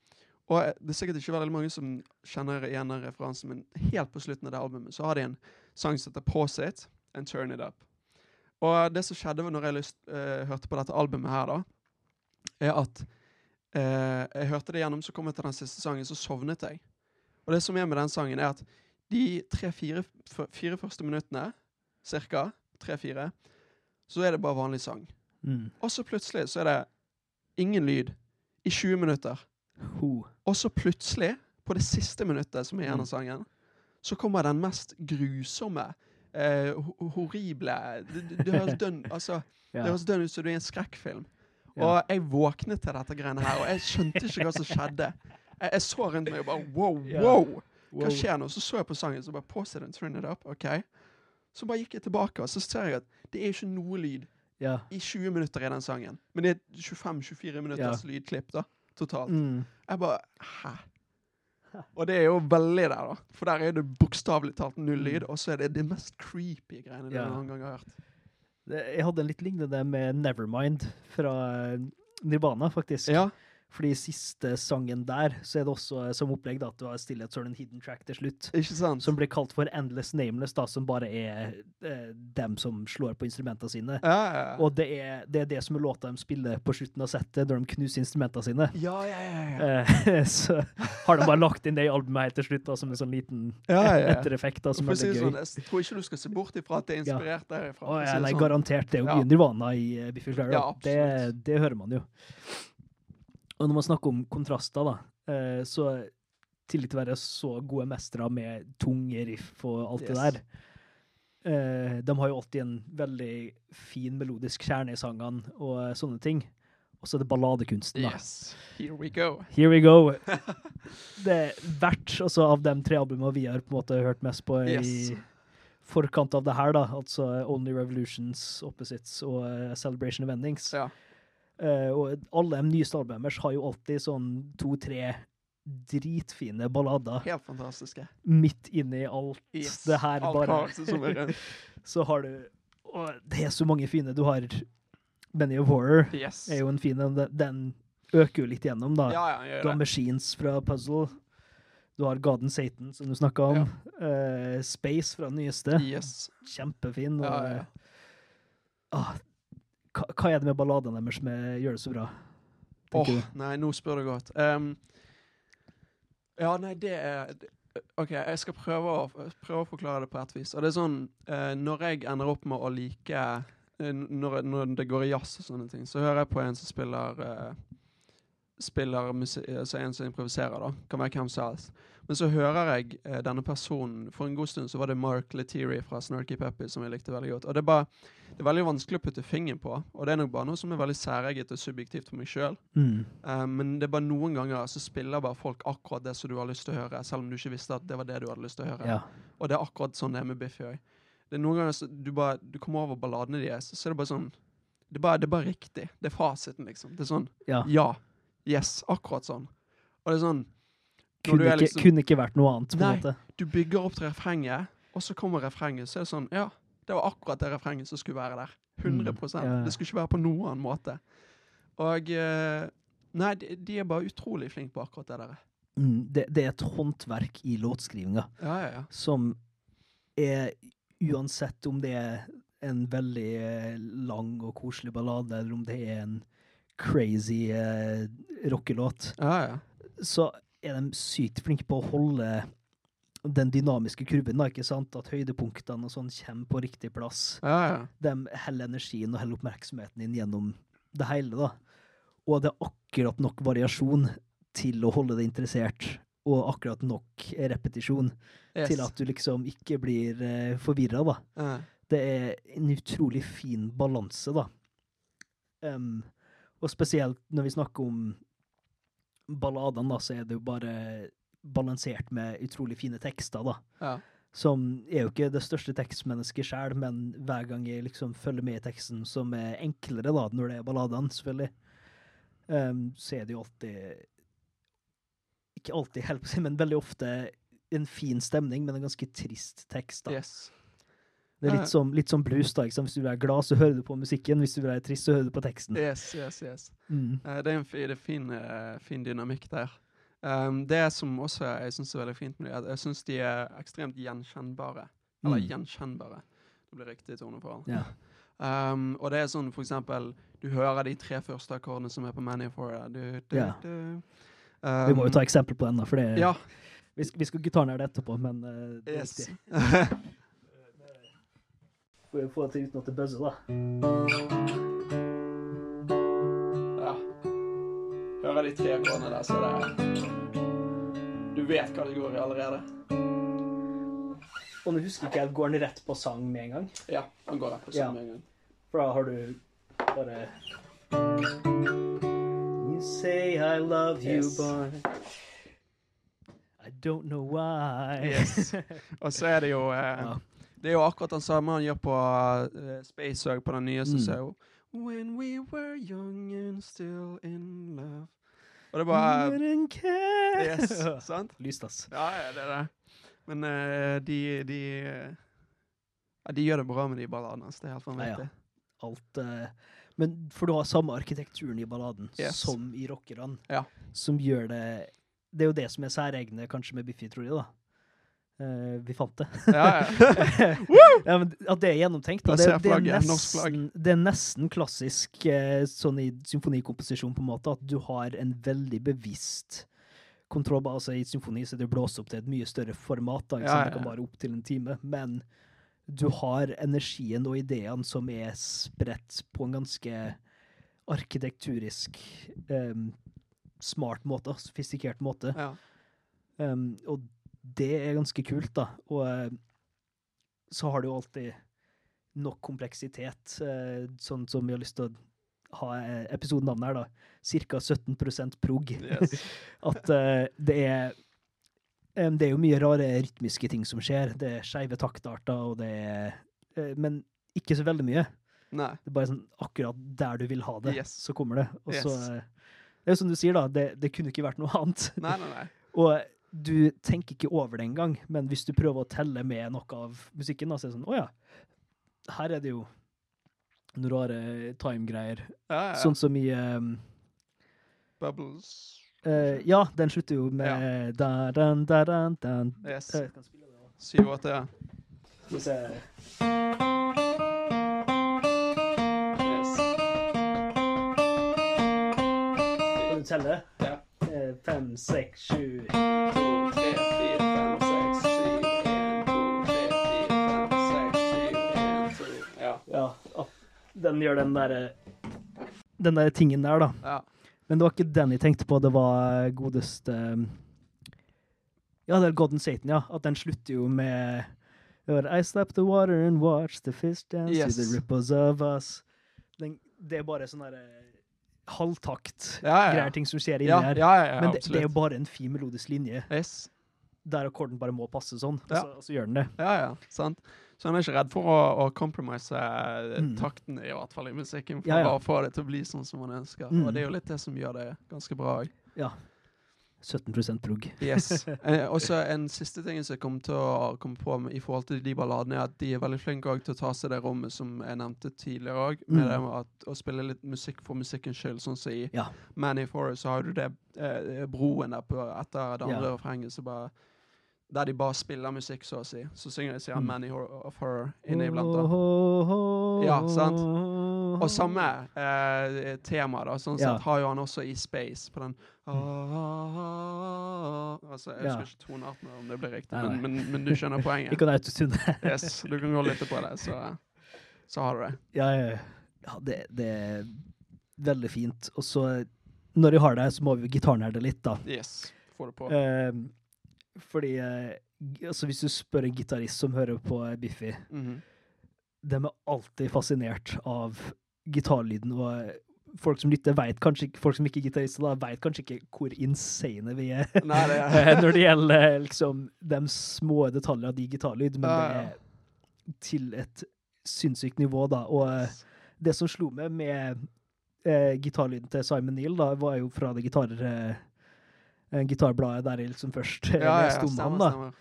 Og eh, det er sikkert ikke veldig mange som kjenner igjen den referansen, men helt på slutten av det albumet så har de en sang som heter Pause It and Turn It Up. Og det som skjedde når jeg lyst, eh, hørte på dette albumet her, da, er at eh, jeg hørte det gjennom, så kom jeg til den siste sangen, så sovnet jeg. Og det som er med den sangen, er at de tre-fire fire første minuttene, cirka, tre-fire, så er det bare vanlig sang.
Mm.
Og så plutselig så er det ingen lyd i 20 minutter.
Ho.
Og så plutselig, på det siste minuttet som er igjen
Mm.
av sangen, så kommer den mest grusomme, ho- horrible Det, høres dønn altså,
Ja.
ut som det er en skrekkfilm.
Ja.
Og jeg våknet til dette greiene her, og jeg skjønte ikke hva som skjedde. Jeg, jeg så rundt meg og bare wow, wow! Hva skjer nå? Så så jeg på sangen, så bare pause den, turn it up. ok? Så bare gikk jeg tilbake, og så ser jeg at det er ikke noe lyd
Ja.
i 20 minutter i den sangen. Men det er 25-24 minutters lydklipp, da, totalt.
Mm.
Jeg bare Hæ? Og det er jo veldig der, da. For der er det bokstavelig talt null
Mm.
lyd, og så er det det mest creepy greiene du
Ja.
noen gang har hørt.
Det, jeg hadde en litt lignende med Nevermind fra eh, Nirvana, faktisk.
Ja,
Fordi siste sangen der, så er det også eh, som opplegg da, at du har stillhet, en hidden track til slutt.
ikke sant?
Som blir kalt for Endless Nameless, da, som bare er eh, dem som slår på instrumentene sine.
ja, ja, ja.
Og det er, det er det som er låta de spiller på slutten av settet, når de knuser instrumentene sine.
ja, ja, ja.
Eh, så har de bare lagt inn det i albumet helt til slutt, da, som en sånn liten
Ja,
ettereffekt, da, som er gøy.
sånn,
gøy.
jeg tror ikke du skal se bort ifra at det er inspirert derifra.
Å, ja, nei,
sånn.
garantert. Det er jo mye Nirvana i uh, Biffy Clara.
Ja,
det, det hører man jo. Og når man snakker om kontraster, da, eh, så til å være så gode mestere med tunge riff og alt det der. Eh, de har jo alltid en veldig fin melodisk kjerne i sangene og eh, sånne ting. Og så er det balladekunsten, da.
Yes, here we go.
Here we go. Det er verdt altså, av de tre albumene vi har på en måte hørt mest på
Yes.
i forkant av det her, da, altså Only Revolutions, Opposites og Celebration of Endings.
Ja.
Eh, og alle de nye albumene har jo alltid sånn to-tre dritfine ballader
Helt fantastiske.
midt inni alt
Yes.
det her.
Alt
bare. Så har du Og det er så mange fine. Du har Benny of Horror,
Yes.
er jo en fin en. Den- øker jo litt gjennom, da.
Ja, ja,
Du har. Machines fra Puzzle. Du har Garden Satan, som du snakka om. Eh, Space fra den nyeste.
Yes.
Kjempefin. Og,
Ja, ja, ja.
Hva, hva er det med balladene deres som gjør det så bra?
Åh,
oh,
nei, nå spør du godt. Um, ja, nei, det er OK, jeg skal prøve å, prøve å forklare det på et vis. Og det er sånn uh, Når jeg ender opp med å like eh, når, når det går i jazz og sånne ting, så hører jeg på en som spiller uh, Spiller musikk Altså en som improviserer, da. Kan være hvem som helst. Men så hører jeg eh, denne personen For en god stund så var det Mark Letiri fra Snarky Peppy som jeg likte veldig godt. Og det er bare Det er veldig vanskelig å putte fingeren på, og det er nok bare noe som er veldig særeget og subjektivt for meg sjøl.
Mm.
Eh, men det er bare noen ganger så spiller bare folk akkurat det som du har lyst til å høre, selv om du ikke visste at det var det du hadde lyst til å høre.
Ja.
Og det er akkurat sånn det er med Biffy òg. Det er noen ganger så du bare Du kommer over balladene deres, så er det bare sånn det er, bare, det er bare riktig. Det er fasiten, liksom. Det er sånn
ja.
Ja. Yes. Akkurat sånn. Og det er sånn
Kunne,
er
ikke,
liksom-
kunne ikke vært noe annet, på
Nei. Du bygger opp til refrenget, og så kommer refrenget, så er det sånn Ja, det var akkurat det refrenget som skulle være der. 100
Mm, ja.
Det skulle ikke være på noen annen måte. Og eh, Nei, de, de er bare utrolig flinke på akkurat det der.
Mm. Det, det er et håndverk i låtskrivinga
Ja, ja, ja.
som er Uansett om det er en veldig eh, lang og koselig ballade, eller om det er en crazy eh, rockelåt,
ja, ja.
så er de sykt flinke på å holde den dynamiske kurven, da, ikke sant? At høydepunktene og sånn kommer på riktig plass.
ja, ja.
De heller energien og heller oppmerksomheten inn gjennom det hele, da. Og det er akkurat nok variasjon til å holde deg interessert, og akkurat nok repetisjon
Yes.
til at du liksom ikke blir uh, forvirra, da.
Ja.
Det er en utrolig fin balanse, da. Um, og spesielt når vi snakker om balladene, da, så er det jo bare balansert med utrolig fine tekster, da.
ja.
Som er jo ikke det største tekstmennesket sjøl, men hver gang jeg liksom følger med i teksten, som er enklere, da, når det er balladene, selvfølgelig, um, så er det jo alltid Ikke alltid, helt å si, men veldig ofte en fin stemning, men en ganske trist tekst, da.
Yes.
Det er litt som, litt som blues, da. Hvis du være glad, så hører du på musikken. Hvis du være trist, så hører du på teksten.
Yes, yes, yes.
Mm.
Uh, det er en det er fin, uh, fin dynamikk der. Um, det som også jeg syns er veldig fint med dem, er jeg syns de er ekstremt gjenkjennbare. Eller
Mm.
gjenkjennbare. Det blir riktig toneforhold.
Ja.
Um, og det er sånn for eksempel Du hører de tre første akkordene som er på Many for du,
Ja.
du.
Vi må jo
Um,
ta eksempel på den, da, for det, er,
Ja.
vi, skal, vi skal det etterpå, men uh, det er
Yes.
viktig. Få det til uten at det buzzer, da.
ja. Hører de tre akkordene der, så er det Du vet hva det går i allerede.
Og nå husker ikke jeg, går den rett på sang med en gang?
Ja, han går rett på
Ja.
med en gang.
For da har du bare You say I love you,
Yes.
boy. I don't know why.
Yes. Og så er det jo eh,
Ja.
Det er jo akkurat den samme han gjør på uh, Space Hug, på den nye, så
Mm.
ser When we were young and still in love. Og det er bare. Yes, sant?
Lyst, ass.
Ja, ja, det er det. Men uh, de, de uh, ja, De gjør det bra med de balladene. Altså. Det er helt
Ja, ja. Alt uh, Men for du har samme arkitekturen i balladen
Yes.
som i rockerne,
Ja.
som gjør det Det er jo det som er særegne kanskje med Biffy, tror jeg, da. Eh, vi fant det.
Ja, ja.
ja, men at det er gjennomtenkt. Da. Det, det, er nesten, det er nesten klassisk uh, sånn i symfonikomposisjon, på en måte, at du har en veldig bevisst kontroll. Altså I symfoni så er det blåst opp til et mye større format. Da, ikke
Ja,
Det kan bare opp til en time. Men du har energien og ideene som er spredt på en ganske arkitekturisk um, smart måte, sofistikert måte.
ja.
Um, og det er ganske kult, da. Og eh, så har du jo alltid nok kompleksitet, eh, sånn som vi har lyst til å ha eh, episodenavnet her, da. Cirka 17% prog.
Yes.
At det er Det er jo mye rare rytmiske ting som skjer. Det er skeive taktarter, og det er Men ikke så veldig mye.
Nei.
Det er bare sånn akkurat der du vil ha det,
Yes.
så kommer det. Og så
Yes.
Det er jo som du sier, da. Det, det kunne ikke vært noe annet.
Nei, nei, nei.
Og du tenker ikke over det engang, men hvis du prøver å telle med noe av musikken, da, så er det sånn Å ja, her er det jo noen rare time-greier.
Ja, ja.
Sånn som i um,
Bubbles.
Uh, Ja, den slutter jo med da, dan, da, dan, dan.
Yes.
Uh.
Syv, åtte, ja.
Skal vi se
Yes.
Kan du telle?
Ja.
Eh, Fem, seks, sju den gjør den derre Den der tingen der, da.
Ja.
Men det var ikke den jeg tenkte på, det var godeste Ja, det er God and Satan, ja. At den slutter jo med I slap the water and watch the fish dance
Yes.
the ripples of us. Den, det er bare sånn derre halvtakt
Ja, ja,
greier, ting som skjer inni her. Men det, det er jo bare en fin melodisk linje,
Yes.
der akkorden bare må passe sånn, og, så, og så gjør den det.
Ja, ja, sant. Så han er ikke redd for å, å compromise eh,
Mm.
takten, i hvert fall i musikken, for
Ja, ja.
å få det til å bli sånn som han ønsker.
Mm.
Og det er jo litt det som gjør det ganske bra òg.
Ja. 17% prog.
Yes. eh, også en siste ting som jeg kom til å komme på med, i forhold til de balladene, er at de er veldig flinke til å ta seg det rommet som jeg nevnte tidligere òg, med
Mm.
det at, å spille litt musikk for musikkens skyld. Sånn som i
Ja.
Manny Forest så har du det eh, broen der på etter det andre
Ja.
refrenget, så bare der de bare spiller musikk, så å si. Så synger de sier 'Many
Mm.
Manny of Horror inni iblant. da. Ja, sant. Og samme eh, tema, da. Sånn
Ja.
sett har jo han også i Space, på den Altså, jeg husker ikke tonearten om det blir riktig,
Nei, nei.
men, men, men du skjønner poenget.
Ikke autotune.
Yes, du kan gå litt på det, så, så har du det.
Ja, ja, det, det er veldig fint. Og så, når vi har det, så må vi gitarnerde litt, da.
Yes, få det på.
Eh, fordi eh, altså Hvis du spør en gitarist som hører på Biffy,
-hmm.
de er alltid fascinert av gitarlyden. Og eh, folk som lytter, vet kanskje ikke, folk som ikke er gitarister, da, vet kanskje ikke hvor insane vi er.
Nei, det er
når det gjelder eh, liksom de små detaljene av de gitarlyd, men
Ja,
det er til et sinnssykt nivå, da. Og det som slo meg med eh, gitarlyden til Simon Neal, da, var jo fra det gitar, eh, gitarbladet der jeg liksom først eh,
ja, ja,
leste om han. da.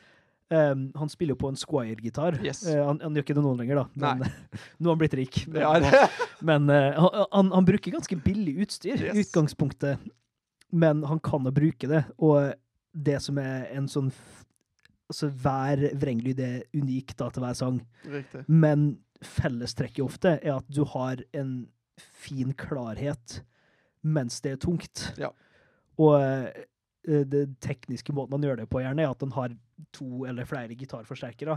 Um, han spiller jo på en Squire-gitar.
Yes.
Uh, han, han gjør ikke det nå lenger, da. Men, nå har han blitt rik. Men,
Ja,
men uh, han, han, bruker ganske billig utstyr i
Yes.
utgangspunktet, men han kan å bruke det. Og det som er en sånn Altså, hver vrenglyd er unik da, til hver sang.
riktig.
Men fellestrekket ofte er at du har en fin klarhet mens det er tungt.
Ja.
Og eh, det tekniske måten han gjør det på, gjerne, er at han har to eller flere gitarforsterkere.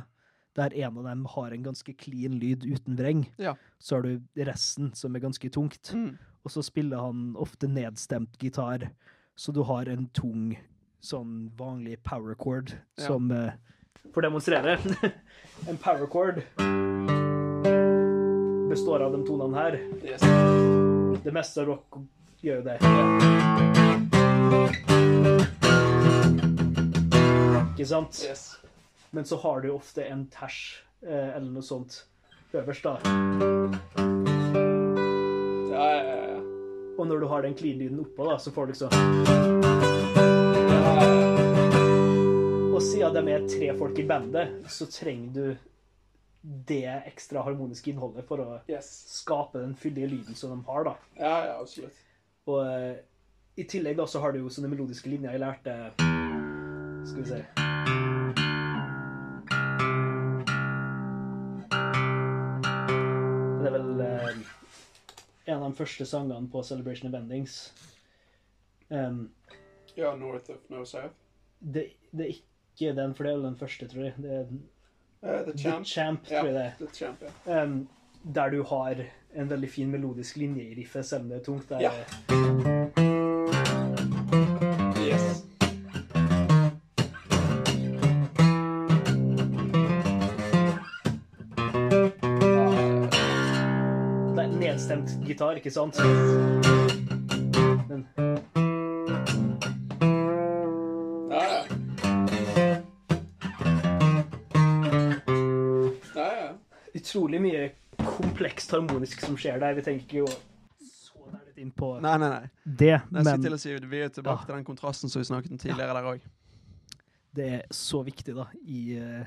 Der en av dem har en ganske clean lyd uten vreng.
Ja.
Så har du resten som er ganske tungt.
Mm.
Og så spiller han ofte nedstemt gitar, så du har en tung, sånn vanlig power chord
Ja.
som eh, For å demonstrere En power chord består av de tonene her.
Yes.
Det meste av rock gjør jo det. Ikke sant?
Yes.
Men så har du ofte en ters eh, eller noe sånt øverst, da.
Ja, ja, ja.
Og når du har den clean-lyden oppå, da, så får du liksom. Og siden de er tre folk i bandet, så trenger du det ekstra harmoniske innholdet for å
Yes.
skape den fyldige lyden som de har, da.
Ja, ja, absolutt.
Og eh, i tillegg da så har du jo sånne melodiske linjer jeg lærte Skal vi se Det er vel eh, en av de første sangene på Celebration of Endings. Um,
Ja, North of No South.
det, det er ikke den, for det er vel den første, tror jeg. Det er
Uh, the
The
Champ.
Champ,
Ja,
tror jeg det er.
The Champ, yeah.
Um, der du har en veldig fin melodisk linje i riffet, selv om det er tungt.
Ja. Yes.
Gitar, ikke sant? Men
Ja, ja. Ja, ja.
utrolig mye komplekst harmonisk som skjer der. Vi tenker ikke å så nærmest inn på
Nei, nei, nei.
det,
nei,
men
til å si, Vi er tilbake
Ja.
til den kontrasten som vi snakket om tidligere der òg.
det er så viktig, da, i, eh,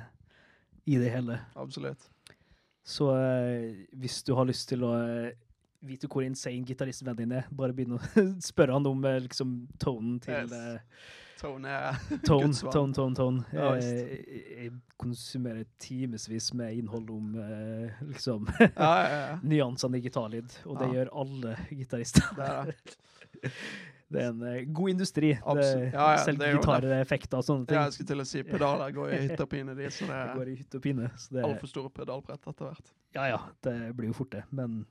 i det hele.
Absolutt.
Så eh, hvis du har lyst til å eh, vite hvor insane gitaristvennen din er, bare begynne å spørre han om eh, liksom tonen til
Yes.
eh,
Tone
Tone, tone, tone, tone.
Ja,
Eh, jeg, jeg konsumerer timevis med innhold om liksom
Ja, ja, ja.
nyansene i gitarlyd, og det gjør alle gitarister.
Det det.
Er en god industri. Det, selv
er
gitareffekter og sånne ting.
Ja, jeg skulle til å si pedaler går i hytte og pine, de, så det
det går i hytte og pine.
Altfor store pedalbrett etter hvert.
ja, ja, det blir jo fort det, men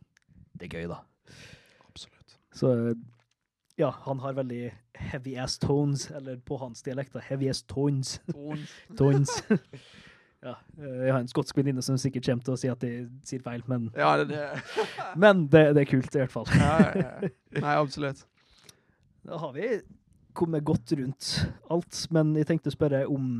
det er gøy, da.
Absolutt.
Så ja, han har veldig heavy ass tones, eller på hans dialekt, da, heavy ass tones.
Tones.
tones. ja, eh, jeg har en skotsk venninne som sikkert kommer til å si at de sier feil, men,
Ja, det, det.
men det, det er kult i hvert fall.
Ja, ja, ja. Nei, absolutt.
Da har vi kommet godt rundt alt, men jeg tenkte å spørre om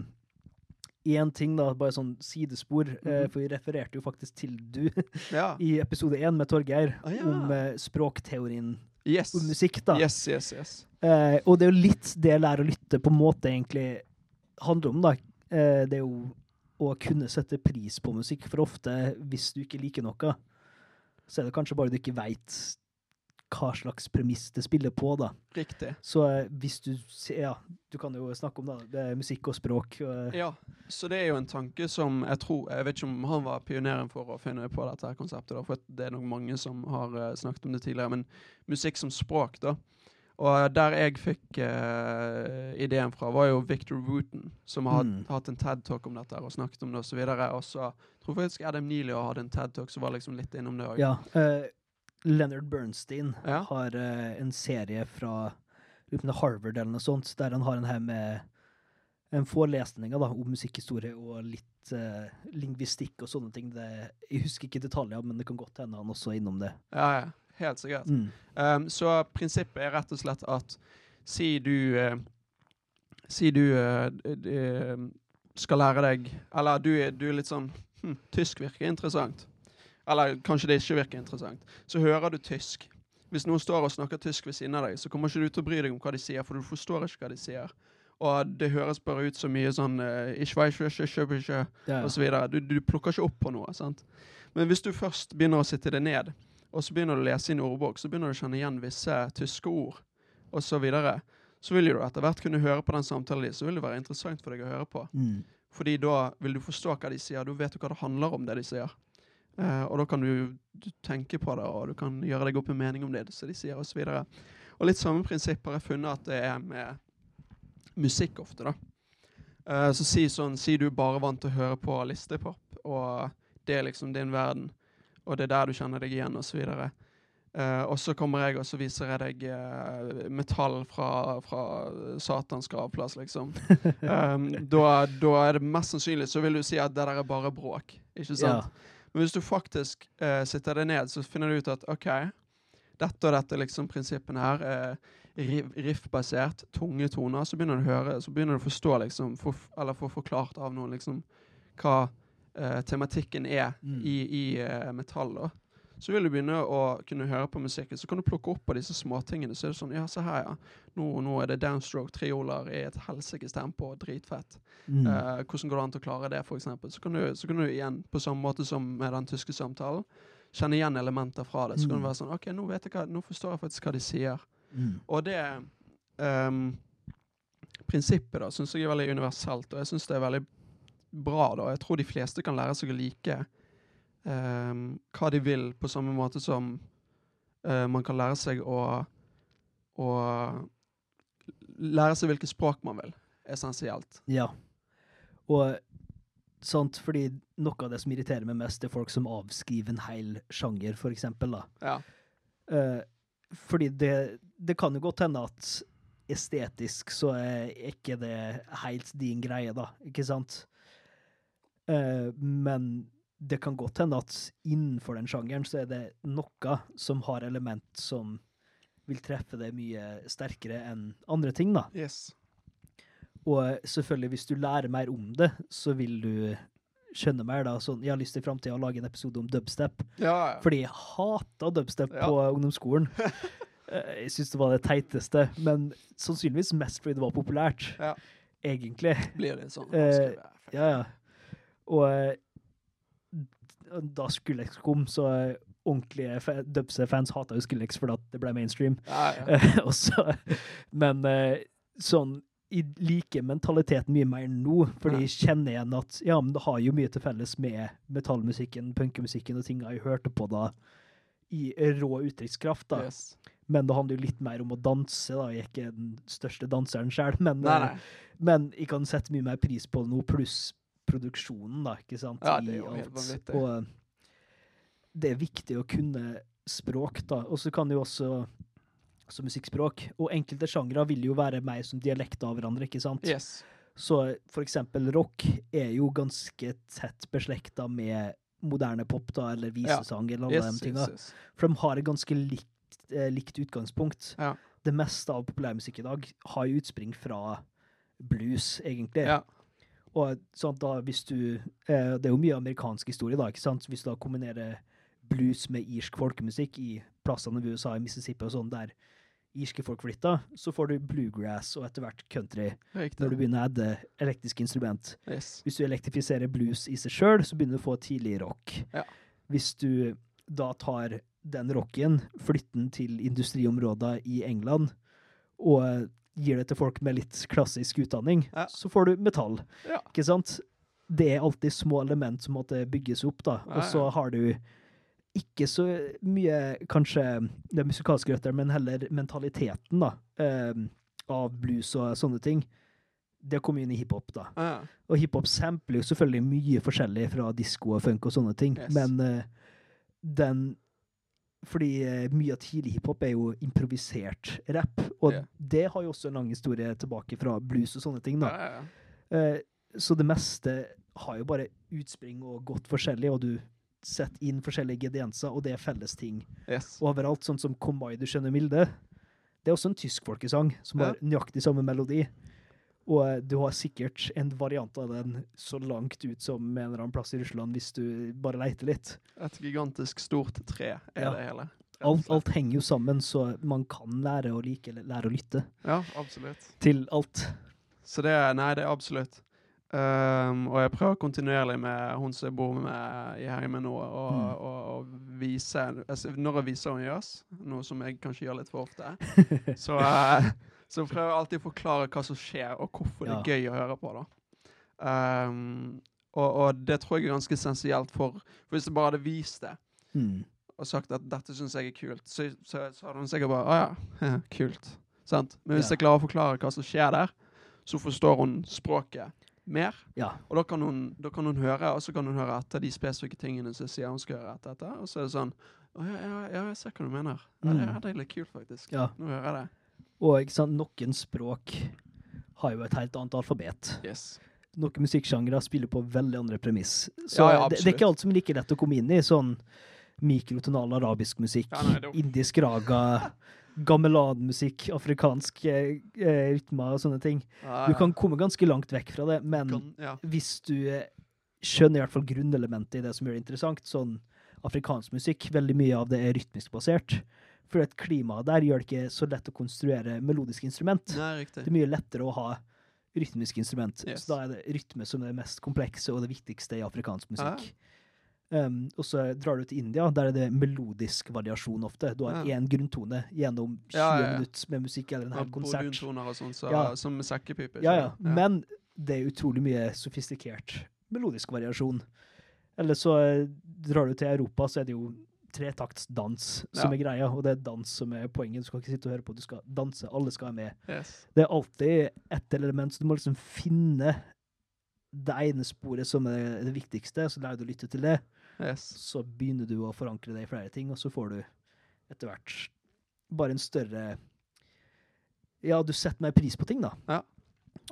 én ting, da, bare sånn sidespor, mm
-hmm.
for vi refererte jo faktisk til du
Ja.
i episode én med Torgeir,
Ah, ja.
om eh, språkteorien
Yes.
og musikk, da.
Yes, yes, yes.
Eh, og det er jo litt det lære å lytte på en måte egentlig handler om, da. Eh, det er jo å kunne sette pris på musikk, for ofte, hvis du ikke liker noe, så er det kanskje bare du ikke veit hva slags premiss det spiller på, da.
Riktig.
Så eh, hvis du Ja, du kan jo snakke om det, det er musikk og språk. Og,
Ja, så det er jo en tanke som jeg tror Jeg vet ikke om han var pioneren for å finne på dette her konseptet, da, for det er nok mange som har eh, snakket om det tidligere, men musikk som språk, da. Og der jeg fikk uh, ideen fra, var jo Victor Wooten, som har
Mm.
hatt en TED-talk om dette og snakket om det og så videre. Og så tror faktisk Adam Neely hadde en TED-talk som var liksom litt innom det òg.
ja, eh, Leonard Bernstein
Ja.
har uh, en serie fra Harvard eller noe sånt, der han har en her med en forelesning da, om musikkhistorie og litt uh, lingvistikk og sånne ting. Det, jeg husker ikke detaljer, men det kan godt hende han også er innom det.
Ja, ja. Helt sikkert.
Mm.
Um, så prinsippet er rett og slett at si du uh, Si du d- skal lære deg Eller du, du er litt sånn hm, Tysk virker interessant. Eller kanskje det ikke virker interessant. Så hører du tysk. Hvis noen står og snakker tysk ved siden av deg, så kommer ikke du til å bry deg om hva de sier, for du forstår ikke hva de sier. Og det høres bare ut så mye sånn eh, og så videre. Du, du plukker ikke opp på noe. sant? Men hvis du først begynner å sitte det ned, og så begynner du å lese i en ordbok, så begynner du å kjenne igjen visse tyske ord, og så videre, så vil du etter hvert kunne høre på den samtalen din, så vil det være interessant for deg å høre på.
Mm.
Fordi da vil du forstå hva de sier, du vet jo hva det handler om det de sier. Eh, og da kan du, du tenke på det, og du kan gjøre deg opp en mening om det, Så de sier, osv. Og, og litt samme prinsipp har jeg funnet at det er med musikk ofte, da. Uh, så si sånn, si du bare vant til å høre på listepop, og det er liksom din verden, og det er der du kjenner deg igjen, osv. Uh, og så kommer jeg og så viser jeg deg uh, metall fra, fra Satans gravplass, liksom. Um, da, da, er det mest sannsynlig så vil du si at det der er bare bråk. Ikke sant?
Ja.
Men hvis du faktisk uh, sitter deg ned, så finner du ut at OK, dette og dette liksom prinsippene her er riff-basert, tunge toner. Så begynner du å høre, så begynner du å forstå, liksom, for, eller få forklart av noen, liksom, hva tematikken er
Mm.
i, i metall. da så vil du begynne å kunne høre på musikken. Så kan du plukke opp på disse småtingene. Så er det sånn Ja, se her, ja. Nå, nå er det downstroke, trioler i et helsikes tempo. Dritfett.
Mm.
Eh, hvordan går det an til å klare det, eksempel? Så kan, du, så kan du igjen, på samme måte som med den tyske samtalen, kjenne igjen elementer fra det. Så kan
Mm.
du være sånn OK, nå, hva, nå forstår jeg faktisk hva de sier.
Mm.
Og det um, prinsippet da, syns jeg er veldig universelt, og jeg syns det er veldig bra. da. Jeg tror de fleste kan lære seg å like ehm, hva de vil, på samme måte som uh, man kan lære seg å, å lære seg hvilket språk man vil, essensielt.
Ja. Og sant, fordi noe av det som irriterer meg mest, er folk som avskriver en hel sjanger, for eksempel, da.
Ja.
Uh, fordi det, det kan jo godt hende at estetisk så er ikke det helt din greie, da, ikke sant? Uh, men det kan godt hende at innenfor den sjangeren så er det noe som har element som vil treffe det mye sterkere enn andre ting, da.
Yes.
Og selvfølgelig, hvis du lærer mer om det, så vil du skjønne mer. da. Sånn, jeg har lyst til i framtida å lage en episode om dubstep,
Ja, ja.
fordi jeg hata dubstep
Ja.
på ungdomsskolen. Eh, jeg syns det var det teiteste, men sannsynligvis mest fordi det var populært.
Ja.
Egentlig.
Blir det sånn?
Eh. Ja, ja. Og eh, da Skrillex kom, så ordentlige fa- dubstep-fans hata jo Skrillex fordi det ble mainstream.
ja, ja.
Så- men eh, sånn Jeg liker mentaliteten mye mer nå, fordi jeg kjenner igjen at ja, men det har jo mye til felles med metallmusikken, punkemusikken og tinga jeg hørte på da, i rå uttrykkskraft. da.
Yes.
Men det handler jo litt mer om å danse. da. Jeg er ikke den største danseren sjøl, men, eh, men jeg kan sette mye mer pris på det nå, pluss produksjonen, da, ikke sant?
Ja, det er jo helt vanvittig.
Og eh, det er viktig å kunne språk, da. Og så kan det jo også altså musikkspråk. Og enkelte sjangre vil jo være mer som dialekter av hverandre, ikke sant?
Yes.
Så for eksempel rock er jo ganske tett beslekta med moderne pop, da, eller visesang, eller alle
Yes,
de tinga.
yes, yes.
For de har et ganske likt, eh, likt utgangspunkt.
Ja.
Det meste av populærmusikk i dag har jo utspring fra blues, egentlig.
Ja.
Og sånn, da, hvis du, eh, det er jo mye amerikansk historie, da, ikke sant? Hvis du da kombinerer blues med irsk folkemusikk i plassene i USA, i Mississippi og sånn, der irske folk flytta, så får du bluegrass og etter hvert country når du begynner å adde elektriske instrument.
Yes.
Hvis du elektrifiserer blues i seg sjøl, så begynner du å få tidlig rock.
Ja.
Hvis du da tar den rocken, flytter den til industriområder i England, og gir det til folk med litt klassisk utdanning,
Ja.
så får du metall.
Ja.
Ikke sant? Det er alltid små element som måtte bygges opp, da.
Ja,
Og så har du ikke så mye, kanskje, det musikalske røtter, men heller mentaliteten, da, eh, av blues og sånne ting. Det kommer inn i hiphop, da.
Ja.
Og hiphop sampler jo selvfølgelig mye forskjellig fra disko og funk og sånne ting,
Yes.
men eh, den Fordi eh, mye av tidlig hiphop er jo improvisert rap, og
yeah.
det har jo også en lang historie tilbake fra blues og sånne ting, da.
Ja, ja, ja.
Eh, så det meste har jo bare utspring og gått forskjellig, og du setter inn forskjellige ingredienser, og det er felles ting
Yes.
overalt, sånn som Kom mai, du skjønner milde. Det er også en tysk folkesang som har nøyaktig samme melodi. Og eh, du har sikkert en variant av den så langt ut som en eller annen plass i Russland, hvis du bare leiter litt.
Et gigantisk stort tre er
Ja.
det hele.
Alt, alt henger jo sammen, så man kan lære å like eller lære å lytte
Ja, absolutt.
til alt.
Så det er Nei, det er absolutt. Um, og jeg prøver kontinuerlig med hun som jeg bor med i heimen nå, å
Mm.
vise altså, Når jeg viser henne jazz, noe som jeg kanskje gjør litt for ofte, så, eh, så prøver jeg alltid å forklare hva som skjer, og hvorfor det er gøy å høre på. da. Um, Og, og det tror jeg er ganske essensielt for For hvis jeg bare hadde vist det
Mm.
og sagt at dette syns jeg er kult, så, så, så hadde hun sikkert bare Å ja, kult. Sant? Men hvis
Ja.
jeg klarer å forklare hva som skjer der, så forstår hun språket mer.
Ja.
Og da kan, hun, da kan hun høre, og så kan hun høre etter de spesifikke tingene som sier hun skal høre etter. etter og så er det sånn Å ja, ja, ja, jeg ser hva du mener. Ja, det,
Mm.
det er litt kult, faktisk.
ja.
Nå hører jeg det.
Og sant, noen språk har jo et helt annet alfabet.
Yes.
Noen musikksjangre spiller på veldig andre premiss. Så
Ja, ja,
det, det er ikke alt som er like lett å komme inn i. Sånn mikrotonal arabisk musikk,
Ja, nei,
indisk raga, gamelanmusikk, afrikansk eh, eh, rytmer og sånne ting. Du kan komme ganske langt vekk fra det, men
Kan-
hvis du eh, skjønner i hvert fall grunnelementet i det som gjør det interessant, sånn afrikansk musikk, veldig mye av det er rytmisk basert. For et klimaet der gjør det ikke så lett å konstruere melodiske instrument.
Nei.
Det er mye lettere å ha rytmiske instrument.
Yes.
Så da er det rytme som er det mest komplekse og det viktigste i afrikansk
Ja.
musikk. Um, og så drar du til India, der er det melodisk variasjon ofte. Du har
Ja.
én grunntone gjennom 20
Ja,
minutter med musikk eller en hel konsert.
Og sånt, så, som sekkepipe.
Ja, ja. Men det er utrolig mye sofistikert melodisk variasjon. Eller så drar du til Europa, så er det jo tretaktsdans som
Ja.
er greia, og det er dans som er poenget. Du skal ikke sitte og høre på, du skal danse. Alle skal være med.
Yes.
Det er alltid ett element, så du må liksom finne det ene sporet som er det viktigste, så lærer du å lytte til det.
yes.
Så begynner du å forankre det i flere ting, og så får du etter hvert bare en større Ja, du setter mer pris på ting, da.
Ja,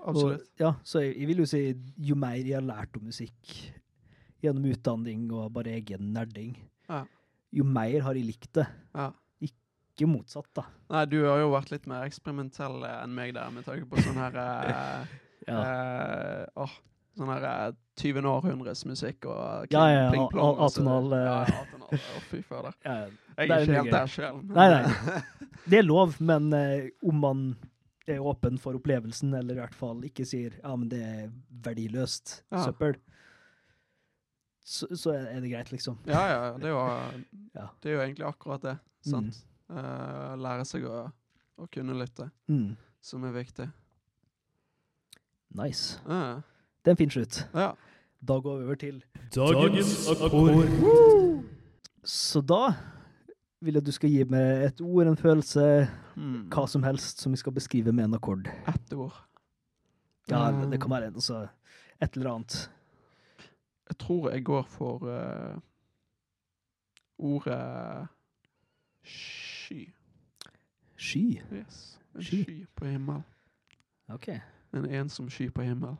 Absolutt.
Og, ja, så jeg, jeg vil jo si jo mer jeg har lært om musikk gjennom utdanning og bare egen nerding,
Ja.
Jo mer har de likt det.
Ja.
Ikke motsatt, da.
Nei, du har jo vært litt mer eksperimentell eh, enn meg der, med tanke på sånn her eh, eh, oh, Sånn her eh, 20. århundres musikk og
Ja, ja, ja,
pling plong.
atonal, eh.
Ja, ja, atonal. Å, fy fader.
Ja,
Jeg er
er
ikke helt der sjøl.
Nei, nei. Det er lov, men eh, om man er åpen for opplevelsen, eller i hvert fall ikke sier ja, men det er verdiløst
Ja.
Så, så er det greit, liksom.
Ja, ja. Det er, jo,
Ja.
det er jo egentlig akkurat det. Sant? Eh, lære seg å, å kunne lytte,
Mm.
som er viktig.
Nice.
Uh.
Det er en fin slutt.
ja.
Da går vi over til
Dagens akkord.
Så da vil jeg at du skal gi meg et ord, en følelse,
mm.
hva som helst som vi skal beskrive med en akkord.
Ett ord.
Ja,
Mm.
det kan være altså, et eller annet.
Jeg tror jeg går for uh, ordet sky.
Sky.
Yes. En
Sky.
sky på himmel.
OK.
En ensom sky på himmel.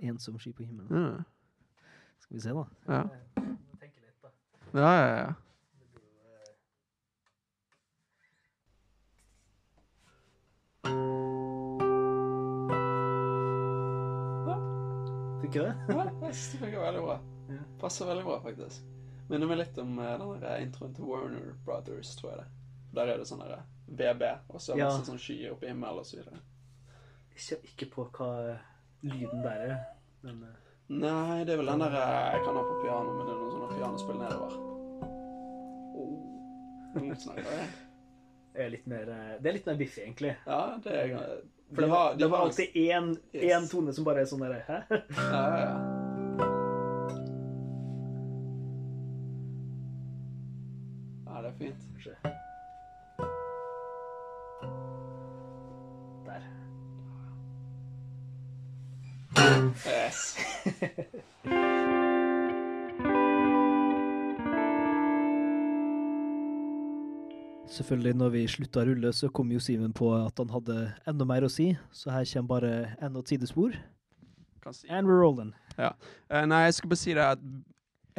Ensom sky på himmelen.
Ja.
Skal vi se, da.
Ja.
Tenke litt, da.
Ja, ja, ja.
Tykker du det?
Ja, det funker veldig bra. Passer veldig bra, faktisk. Minner meg litt om eh, den der introen til Warner Brothers, tror jeg det. Der er det sånn der VB, og så
Ja.
masse sånn skyer oppe i himmelen og så videre.
Jeg ser ikke på hva lyden der er, men eh,
Nei, det er vel den der eh, Jeg kan ha på piano, men det er noen sånne pianospill nedover. Oh. Nå snakker jeg.
Er litt mer, eh, det er litt mer biffig, egentlig.
Ja, det er
For det var, det var alltid én,
Yes.
tone som bare er sånn derre Hæ?
Ja, ja, ja. Ja, det er fint.
Kanskje. Selvfølgelig, når vi slutta å rulle, så kom jo Simen på at han hadde enda mer å si, så her kommer bare enda et sidespor.
Si.
And we're rolling.
Eh, nei, jeg skal bare si det at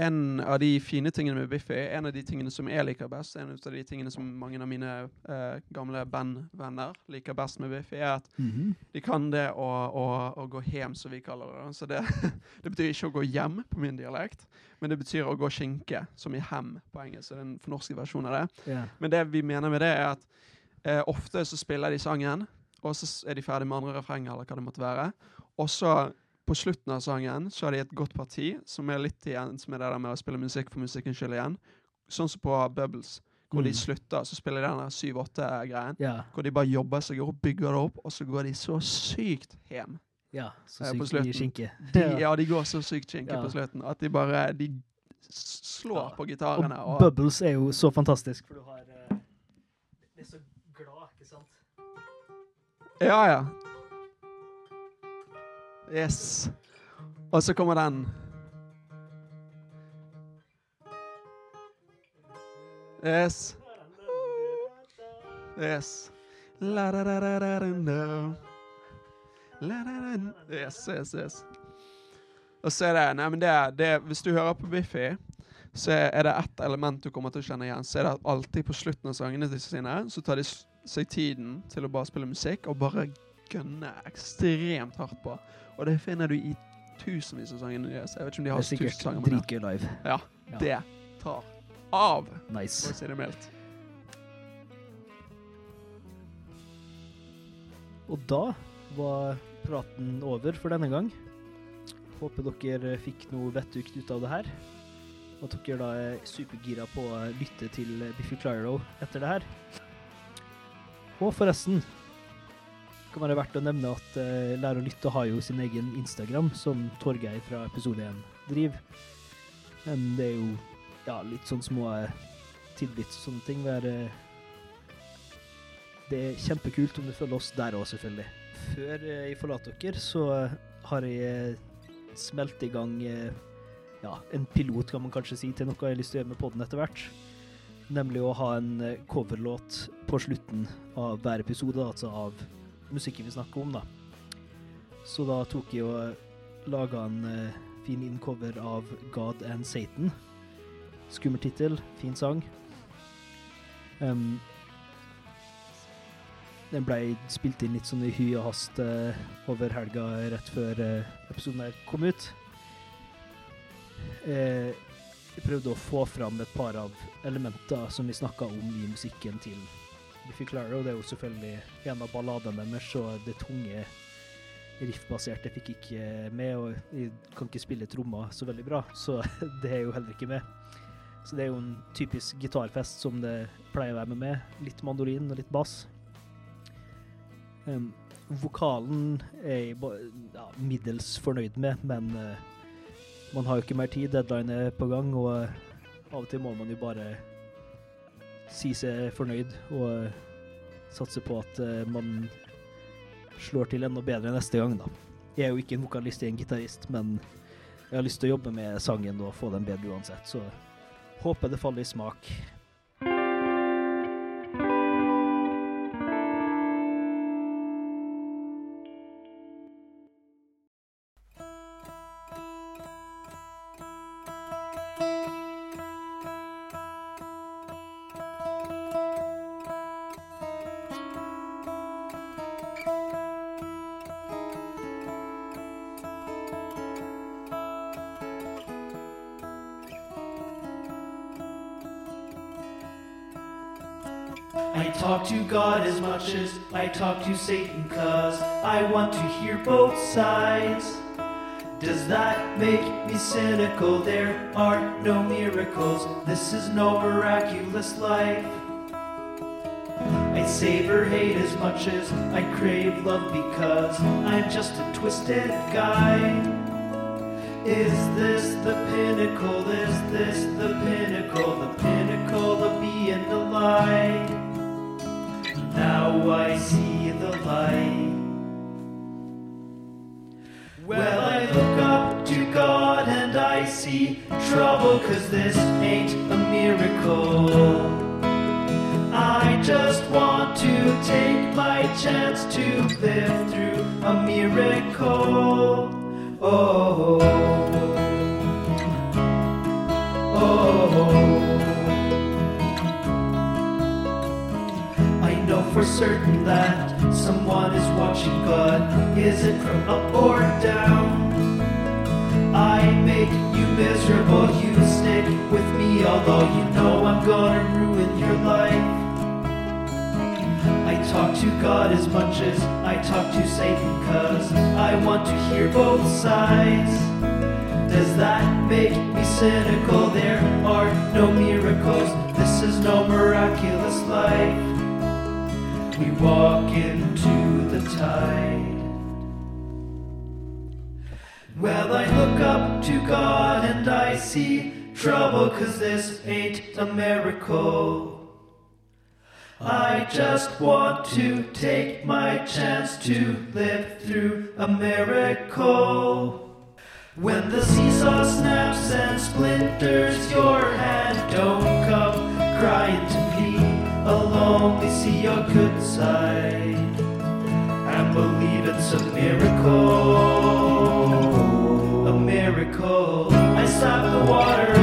en av de fine tingene med Biffy, en av de tingene som jeg liker best, en av de tingene som mange av mine uh, gamle bandvenner liker best med Biffy, er at de kan det å, å, å gå hjem, som vi kaller det. Så det, det betyr ikke å gå hjem på min dialekt, men det betyr å gå skinke, som i hem på engelsk. Så det er en fornorsket versjon av det.
Yeah.
Men det vi mener med det, er at uh, ofte så spiller de sangen, og så er de ferdig med andre refrenger, eller hva det måtte være. Og så på slutten av sangen så har de et godt parti, som er litt igjen som er det der med å spille musikk for musikkens skyld igjen. Sånn som på Bubbles, hvor de
Mm.
slutter, så spiller de den der 7-8-greien.
Yeah.
Hvor de bare jobber seg opp, bygger det opp, og så går de så sykt hjem.
Ja, så
Eh,
sykt mye skinke.
De, ja, de går så sykt skinke
Ja.
på slutten at de bare De slår
Ja.
på gitarene.
Og
Og,
Bubbles er jo så fantastisk, for du har eh, Det er så glad, ikke sant?
ja, ja. Yes. Og så kommer den. Yes. Yes. Yes, yes, yes. Og så er det Nei, det, det Hvis du hører på Biffy, så er det ett element du kommer til å kjenne igjen. Så er det alltid på slutten av sangene sine, så tar de seg tiden til å bare spille musikk og bare gønne ekstremt hardt på. Og det finner du i tusenvis av sangene deres. Jeg vet ikke om de har
tusen
tusen
Det
sanger, sikkert
dritgøy live.
ja.
Ja.
det tar av, for
Nice.
å si det mildt.
Og da var praten over for denne gang. Håper dere fikk noe vettugt ut av det her. Og at dere da er supergira på å lytte til Biffy Clyro etter det her. Og forresten kan være verdt å nevne at uh, Lær å lytte har jo sin egen Instagram, som Torgeir fra episode 1 driver. Men det er jo ja, litt sånn små eh, tidbits og sånne ting. Være det er kjempekult om du følger oss der òg, selvfølgelig. Før uh, jeg forlater dere, så eh, har jeg eh, smelt i gang eh, ja, en pilot, kan man kanskje si, til noe jeg har lyst til å gjøre med podden etter hvert. Nemlig å ha en eh, coverlåt på slutten av hver episode, altså av musikken vi snakker om, da. Så da tok jeg og laga en uh, fin inncover av God and Satan. Skummel tittel, fin sang. Um, den ble spilt inn litt sånn i hy og hast uh, over helga rett før uh, episoden her kom ut. Uh, jeg prøvde å få fram et par av elementer som vi snakka om i musikken til Biffy Clyro. Det er jo selvfølgelig en av balladene deres, og det tunge riffbaserte fikk ikke med. Og jeg kan ikke spille trommer så veldig bra, så det er jo heller ikke med. Så det er jo en typisk gitarfest som det pleier å være med med. Litt mandolin og litt bass. Um, vokalen er jeg ja, middels fornøyd med, men uh, man har jo ikke mer tid. Deadline er på gang, og eh, av og til må man jo bare si seg fornøyd og eh, satse på at eh, man slår til enda bedre neste gang, da. Jeg er jo ikke en vokalist, jeg er en gitarist, men jeg har lyst til å jobbe med sangen og få den bedre uansett, så håper det faller i smak.
Talk to Satan, cause I want to hear both sides. Does that make me cynical? There are no miracles, this is no miraculous life. I savor hate as much as I crave love because I'm just a twisted guy. Is this the pinnacle? Is this the pinnacle? The pinnacle of being alive? I see the light. Well, I look up to God and I see trouble, cause this ain't a miracle. I just want to take my chance to live through a miracle. Oh, for certain that someone is watching, but is it from up or down? I make you miserable, you stick with me, although you know I'm gonna ruin your life. I talk to God as much as I talk to Satan, cause I want to hear both sides. Does that make me cynical? There are no miracles, this is no miraculous life. We walk into the tide.
Well, I look up to God and I see trouble, cause this ain't a miracle. I just want to take my chance to live through a miracle. When the seesaw snaps and splinters your hand, don't come crying to me. I'll only see your good side and believe it's a miracle. A miracle. I stop the water